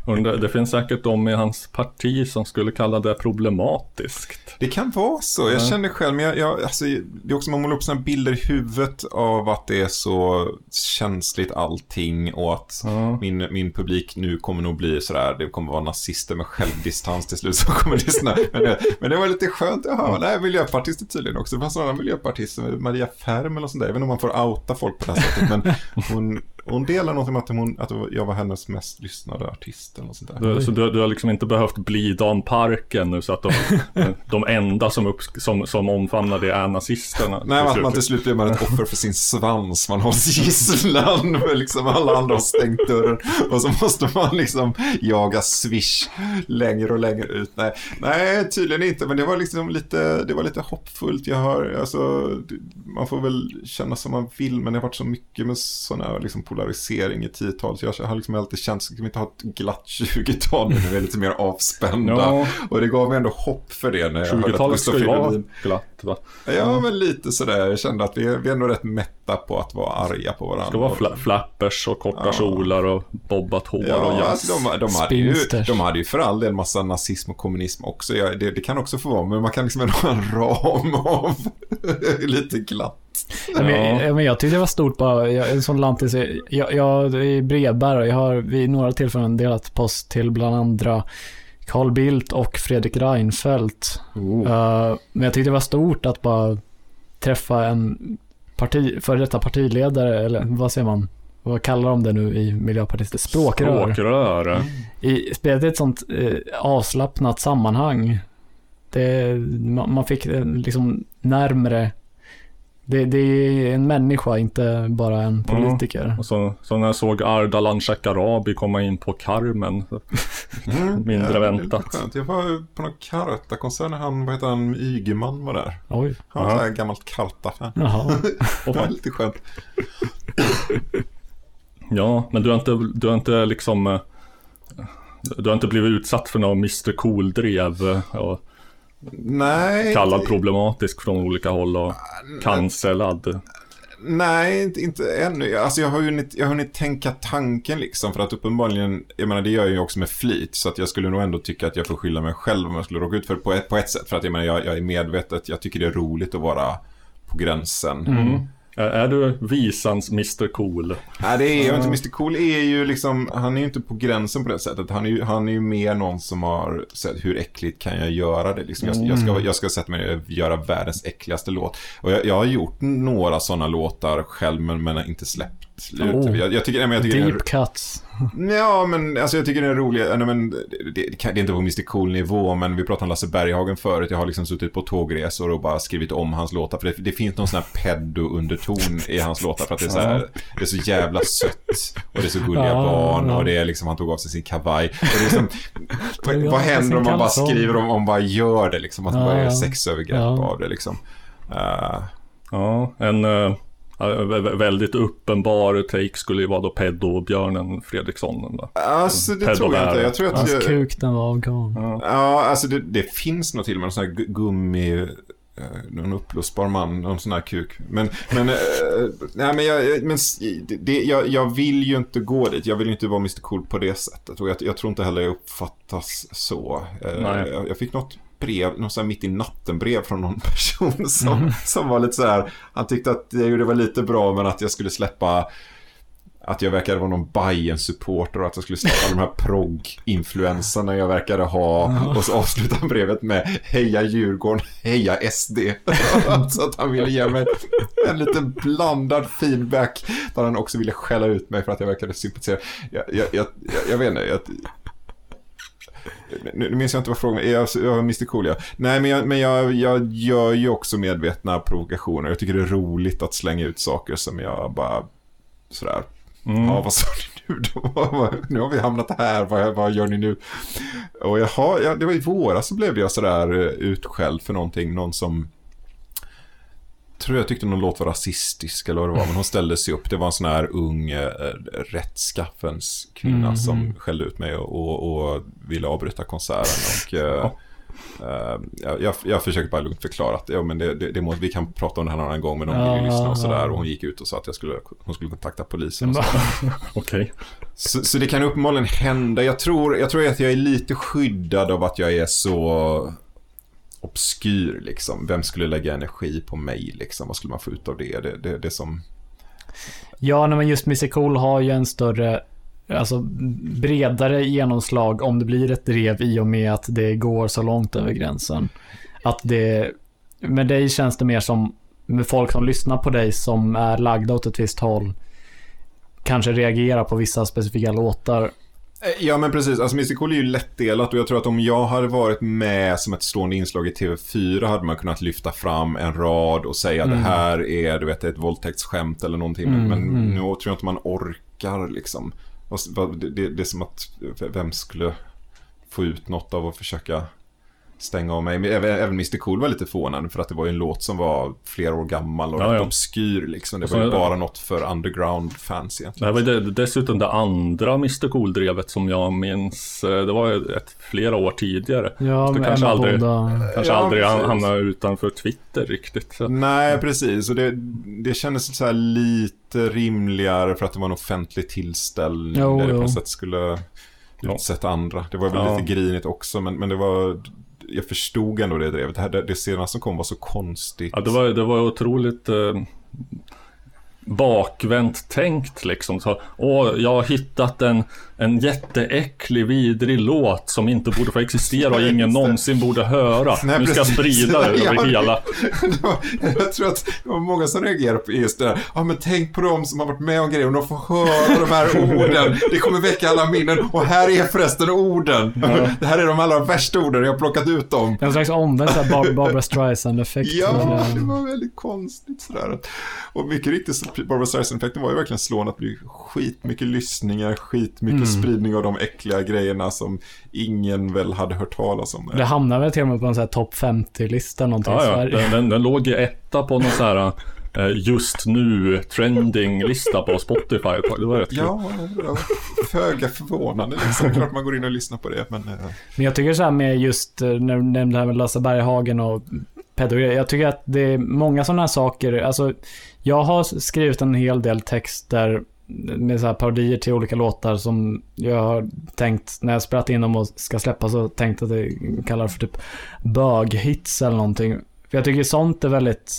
Undrar, det finns säkert de i hans parti som skulle kalla det problematiskt. Det kan vara så. Jag Ja. känner själv, men jag, jag, alltså, det är också man målar upp sådana bilder i huvudet av att det är så känsligt allting och att Ja. min, min publik nu kommer nog bli sådär, det kommer vara nazister med självdistans till slut som kommer lyssna. Men det, men det var lite skönt att höra. Nej, miljöpartister tydligen också. Det fanns några miljöpartister, Maria Färm eller sånt där. Jag vet inte om man får outa folk på det här sättet, men hon, hon delar något om att, hon, att jag var hennes mest lyssnade artist eller något sånt där. Du, så du, du har liksom inte behövt bli Dan Parken nu så att de, de enda som, upp, som, som omfamnar det är nazisterna. Nej, att man till slut blir man ett offer för sin svans. Man hålls gisslan för liksom alla andra har stängt dörren. Och så måste man liksom jaga swish längre och längre ut. Nej, nej tydligen inte. Men det var liksom lite, det var lite hoppfullt. Jag har, alltså, man får väl känna som man vill. Men det har varit så mycket med här liksom polarisering i 10-talet. Jag har liksom alltid känt, ska vi inte ha ett glatt 20-tal nu? Vi är lite mer avspända. Ja. Och det gav mig ändå hopp för det när jag hörde att 20-talet Gustav Fridolin glatt va? Ja, men lite sådär. Jag kände att vi är, vi är nog rätt mätta på att vara arga på varandra. Det ska vara fla flappers och korta Ja. kjolar och bobbat hår och Ja, jazz. alltså de, de, hade ju, de hade ju för all del massa nazism och kommunism också. Ja, det, det kan också få vara, men man kan liksom ändå ha en ram av lite glatt. Ja. Men, men jag tyckte det var stort bara, jag, en sån lantis, jag, jag är brevbärare, jag har vid några tillfällen delat post till bland andra Carl Bildt och Fredrik Reinfeldt. Oh. Eh, men jag tyckte det var stort att bara träffa en parti, före detta partiledare, eller vad säger man? Vad kallar de det nu i Miljöpartiet? Språkrör. Språkrör. I, spelet i ett sånt eh, avslappnat sammanhang. Det, man, man fick eh, liksom närmre. Det, det är en människa, inte bara en politiker. Och så, så när jag såg Ardalan Shekarabi komma in på Carmen. Mindre Ja, skönt. Jag var på någon Karta-konsert när han, vad heter han, Ygeman var där. Oj. Han var Ja. gammalt Karta-fan. Jaha. Det var lite skönt. Ja, men du har inte, du har inte liksom... eh, Du har inte blivit utsatt för någon Mr Cool-drev eh, och Nej. kallad inte- problematisk från olika håll och cancellad. Nej, inte, inte ännu. Alltså jag har hunnit, jag har hunnit tänka tanken liksom. För att uppenbarligen, jag menar det gör jag ju också med flit. Så att jag skulle nog ändå tycka att jag får skylla mig själv om jag skulle råka ut för det på ett, på ett sätt. För att jag menar, jag, jag är medvetet, jag tycker det är roligt att vara på gränsen. Är, är du visans Mr Cool? Nej, det är ju inte. Mr Cool är ju liksom, han är ju inte på gränsen på det sättet. Han är ju, han är ju mer någon som har sett hur äckligt kan jag göra det liksom. Jag, jag, ska, jag ska sätta mig och göra världens äckligaste låt. Och jag, jag har gjort några sådana låtar själv, men, men inte släppt. Oh. Jag, jag tycker, nej, men jag tycker Deep cuts. Ja, men alltså jag tycker det är roligt. Men, det, det, det är inte på Mr Cool-nivå, men vi pratade om Lasse Berghagen förut. Jag har liksom suttit på tågresor och bara skrivit om hans låtar. För det, det finns någon sån här pedo-underton i hans låtar. För att det är så, här, det är så jävla sött. Och det är så gulliga Ja, barn. ja. Och det är liksom, han tog av sig sin kavaj. Och det är liksom, vad, vad händer om man bara skriver om, om bara gör det liksom? Att man Ja, bara gör sexövergrepp Ja. av det liksom. Eh, Ja, en vä- väldigt uppenbar take skulle ju vara då pedobjörnen Fredriksson. Då. alltså det Pedo tror jag inte. Jag tror att... Hans jag- kuk den var av garn. Ja, alltså det, det finns nog till och med en sån här gu- gummi... eh, Någon uppblåsbar man, någon sån här kuk. Men, men, eh, nej men, jag, men det, jag, jag vill ju inte gå dit. Jag vill ju inte vara Mr Cool på det sättet. Och jag, jag tror inte heller jag uppfattas så. Nej. Jag, jag fick något brev, något så mitt i natten brev från någon person som, som var lite så här. Han tyckte att det, det var lite bra men att jag skulle släppa att jag verkade vara någon bayern supporter och att jag skulle släppa de här progg-influenserna jag verkade ha. Och så avslutar han brevet med Heja Djurgården, heja SD. så att han ville ge mig en liten blandad feedback. Där han också ville skälla ut mig för att jag verkade sympatisera. Jag, jag, jag, jag, jag vet inte. Jag, nu minns jag inte vad frågan. Jag, jag Mr Cool, ja. Nej, men, jag, men jag, jag gör ju också medvetna provokationer. Jag tycker det är roligt att slänga ut saker som jag bara sådär. Ja, vad sa ni nu då? Nu har vi hamnat här, vad, vad gör ni nu? Och jaha, ja, det var i våras så blev jag sådär eh, utskälld för någonting. Någon som tror jag tyckte någon låt var rasistisk eller vad det var, men hon ställde sig upp. Det var en sån här ung eh, rättskaffens kvinna som skällde ut mig och, och, och ville avbryta konserten. Och, eh, eh, jag, jag, försökte bara lugnt förklara att ja, men det, det, det må, vi kan prata om det här någon annan gång, men de vill ju Ja, lyssna och sådär. ja. Och hon gick ut och sa att jag skulle, hon skulle kontakta polisen. Okej. Så, så det kan uppenbarligen hända. Jag tror, jag tror att jag är lite skyddad av att jag är så obskyr liksom. Vem skulle lägga energi på mig liksom? Vad skulle man få ut av det? Det, det, det som... Ja, men just Mr Cool har ju en större, alltså bredare genomslag om det blir ett drev i och med att det går så långt över gränsen. Att det, med dig känns det mer som, med folk som lyssnar på dig som är lagda åt ett visst håll, kanske reagerar på vissa specifika låtar. Eh, Ja men precis, alltså Mr Cool är ju lättdelat och jag tror att om jag hade varit med som ett stående inslag i TV4 hade man kunnat lyfta fram en rad och säga Mm. det här är du vet, ett våldtäktsskämt eller någonting. Men, men nu tror jag inte man orkar liksom. Det, det, det är som att vem skulle få ut något av att försöka stänga av mig. Men även, Mr Cool var lite förvånad för att det var ju en låt som var flera år gammal och Ja, rätt ja. obskyr liksom. Det var ju så- bara något för underground-fans Det egentligen. här var ju det- dessutom det andra Mr Cool-drevet som jag minns. eh, Det var ju ett, flera år tidigare. Ja, Det kanske aldrig- Bonda. Kanske Ja, aldrig precis. hamnade utanför Twitter riktigt. Så. Nej, precis. Och det, det kändes så här lite rimligare för att det var en offentlig tillställning Jo, där det på jo. något sätt skulle utsätta andra. Det var väl Ja. lite grinigt också, men, men det var... Jag förstod ändå det drevet. Det, här, det, det senaste som kom var så konstigt. Ja, det var, det var otroligt eh, bakvänt tänkt liksom. Så, Åh, jag har hittat en, en jätteäcklig, vidrig låt som inte borde få existera och ingen någonsin borde höra. Nej, nu ska jag precis. sprida det Ja, över hela. Jag tror att det var många som reagerade på just det där. Ja, men tänk på dem som har varit med om grejer och de får höra de här orden. Det kommer väcka alla minnen. Och här är förresten orden. Det här är de allra värsta orden. Jag har plockat ut dem. En slags omvänd Bar- Barbara Streisand-effekt. Ja, Eller- det var väldigt konstigt sådär. Och mycket riktigt Barbara Streisand-effekten var ju verkligen slående att det blir skitmycket lyssningar, skitmycket spridning av de äckliga grejerna som ingen väl hade hört talas om. Det hamnar väl till och med på en sån här topp 50-lista någonting i Ja, ja. Sverige. Den, den, den låg i etta på någon så här eh, just nu trending-lista på Spotify. Det var rätt kul. Ja, ja, föga förvånande liksom. Klart man går in och lyssnar på det, men... eh, Men jag tycker så här med just, eh, när du nämnde det här med Lasse Berghagen och pedagogik. Jag tycker att det är många sådana här saker. Alltså, jag har skrivit en hel del texter med så här parodier till olika låtar som jag har tänkt, när jag spelat in dem och ska släppa så tänkt att jag kallar för typ böghits eller någonting. För jag tycker sånt är väldigt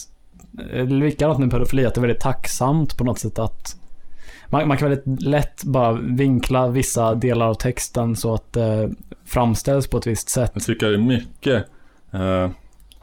eh, likadant med pedofili, att det är väldigt tacksamt på något sätt att man, man kan väldigt lätt bara vinkla vissa delar av texten så att det framställs på ett visst sätt. Jag tycker det är mycket eh,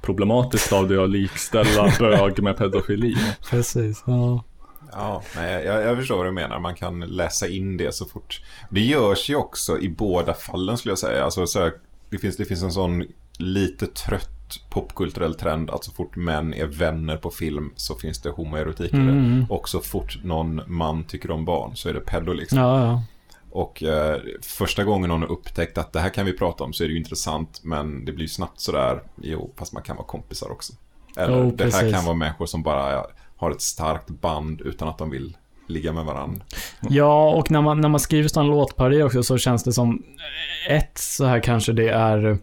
problematiskt av det att likställa bög med pedofili. Precis. Ja. Ja, nej, jag, jag förstår vad du menar. Man kan läsa in det så fort. Det görs ju också i båda fallen skulle jag säga. Alltså, så här, det, finns, det finns en sån lite trött popkulturell trend att så fort män är vänner på film så finns det homoerotik i det. Mm. Och så fort någon man tycker om barn så är det pedo liksom. Ja, ja. Och eh, första gången någon har upptäckt att det här kan vi prata om så är det ju intressant. Men det blir ju snabbt sådär, jo, fast man kan vara kompisar också. Eller Jo, det här kan vara människor som bara har ett starkt band utan att de vill ligga med varandra. Ja, och när man, när man skriver sådana låtparodier också så känns det som ett så här kanske det är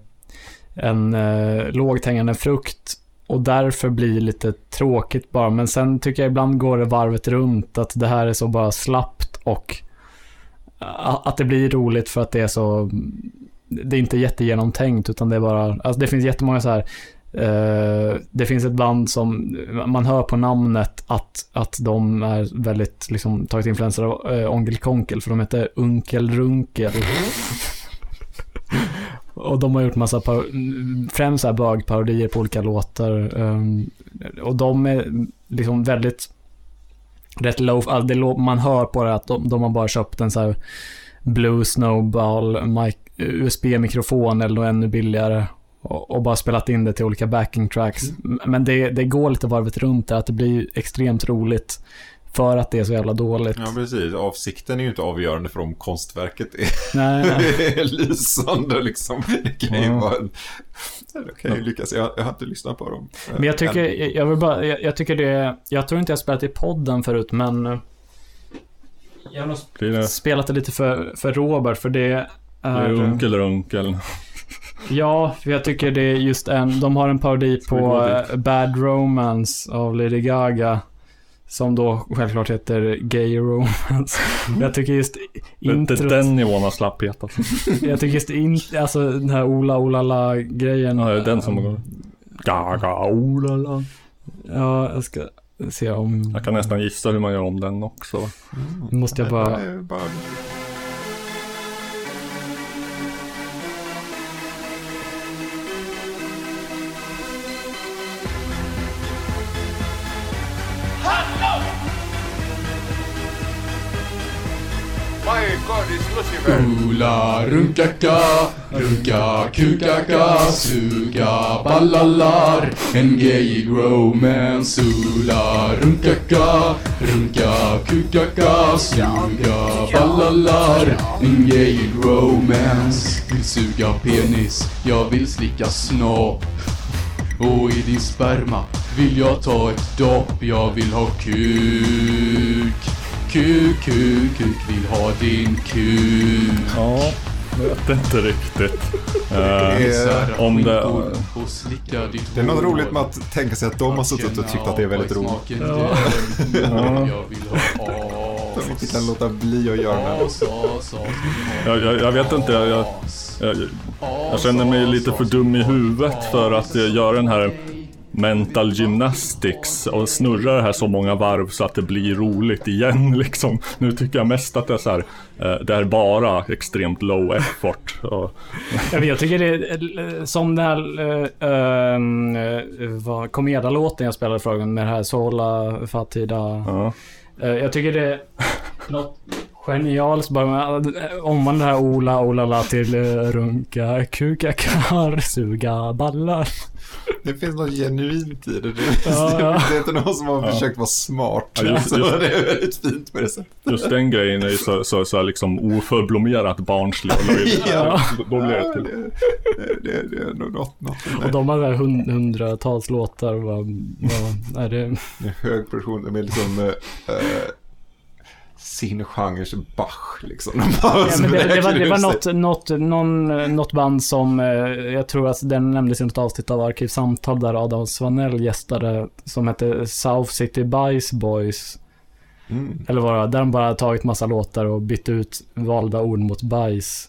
en eh, lågt hängande frukt och därför blir lite tråkigt bara. Men sen tycker jag ibland går det varvet runt att det här är så bara slappt och att det blir roligt för att det är så det är inte jättegenomtänkt utan det är bara, alltså det finns jättemånga så här eh, det finns ett band som man hör på namnet att, att de är väldigt liksom tagit influenser av äh, Onkel Konkel för de heter Unkel Runkel. Och de har gjort massa, främst här bögparodier på olika låtar. ehm, och de är liksom väldigt rätt low, alltså man hör på det att de, de har bara köpt en så här Blue Snowball USB-mikrofon eller något ännu billigare. Och, och bara spelat in det till olika backing tracks. M- Men det, det går lite varvet runt där, att det blir extremt roligt. För att det är så jävla dåligt. Ja, precis. Avsikten är ju inte avgörande för om konstverket är, Nej, nej. är lysande liksom. Det kan ju Ja. vara en... Det kan ju lyckas. Jag, jag har inte lyssnat på dem. Men jag tycker, jag, jag vill bara, jag, jag tycker det, jag tror inte jag har spelat i podden förut, men eh, jag har nog spelat det lite för, för Robert, för det blir är... det unkel eller unkel? Ja, för jag tycker det är just en, de har en parodi på eh, Bad Romance av Lady Gaga. Som då självklart heter Gay Romance. Jag tycker just Det det är introt, den nivån av slapphet alltså. jag tycker just in, alltså den här Ola Ola La grejen. Ja, det är den som går. Gaga, oh la. Ja, jag ska se om, Jag kan nästan gissa hur man gör om den också. va? måste jag bara... Nej, Ola runkaka, runka kukaka, suga ballalar En i romance Ola runkaka, runka kukaka, suga ballalar En i romance Vill suga penis, jag vill slicka snopp. Och i din sperma vill jag ta ett dopp Jag vill ha kuk. Kuk, kuk, kuk vill ha din kuk Ja, jag vet inte riktigt. Eh, om det... Det är något roligt med att tänka sig att de har suttit och tyckt att det är väldigt roligt. Ja. Jag vill ha De inte kan låta bli att göra det. Jag, jag, jag vet inte, jag, jag, jag, jag känner mig lite för dum i huvudet för att göra den här mental gymnastics och snurra det här så många varv så att det blir roligt igen liksom. Nu tycker jag mest att det är så här, eh, det är bara extremt low effort. Jag, tycker det är eh, som den här uh, uh, vad, Komeda-låten jag spelade gången med det här Sola Fatida. ja. Eh, jag tycker det är något genialiskt bara med att omvandla det här Ola Ola la till runka kuka kar suga ballar. Det finns något genuint i det. Det, Ja, ja. det är inte någon som har försökt vara smart. Ja, just- så just- det är väldigt fint på det sättet. Just den grejen är ju så, så, så här liksom oförblommerat barnslig och löjlig. Ja. Då blir det Ja, till. det, det, det är nog något. något Och de har där hund, hundratals låtar. Vad, vad, är det, Det är hög produktion. De är liksom eh, sin genres Bach liksom. De Ja, det, det, var, det var något, något, någon, något band som, eh, jag tror att den nämndes i något avsnitt av Arkivsamtal där Adam Svanell gästade, som hette South City Bice Boys. Mm. Eller vad det var, där de bara tagit massa låtar och bytt ut valda ord mot bajs.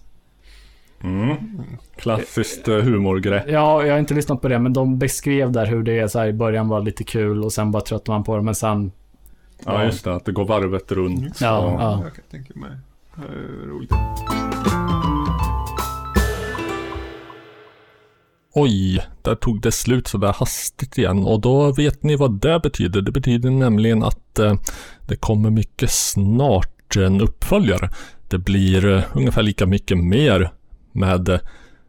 Klassiskt eh, humorgrepp. Ja, jag har inte lyssnat på det, men de beskrev där hur det är så här, i början var lite kul och sen bara tröttnar man på det, men sen... Ja, just det. Att det går varvet runt. Ja, ja. Jag kan tänka mig. Roligt. Oj, där tog det slut så där hastigt igen. Och då vet ni vad det betyder. Det betyder nämligen att eh, det kommer mycket snart en uppföljare. Det blir eh, ungefär lika mycket mer med eh,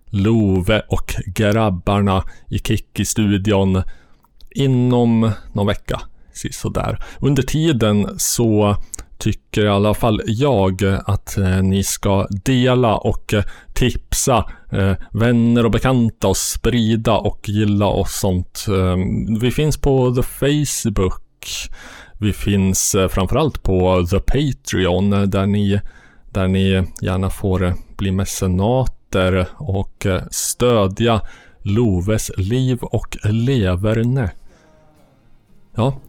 Love och grabbarna i Kikki-studion inom någon vecka. Sådär. Under tiden så tycker i alla fall jag att eh, ni ska dela och eh, tipsa eh, vänner och bekanta och sprida och gilla och sånt. Ehm, vi finns på the Facebook. Vi finns framförallt på the Patreon där ni, där ni gärna får bli mecenater och stödja Loves liv och leverne. Ja,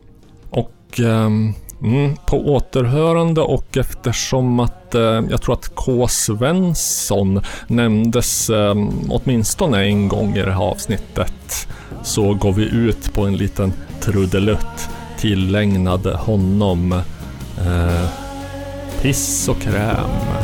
och ehm, mm, på återhörande och eftersom att eh, jag tror att K. Svensson nämndes eh, åtminstone en gång i det här avsnittet så går vi ut på en liten trudelutt tillägnad honom. Eh, piss och kräm.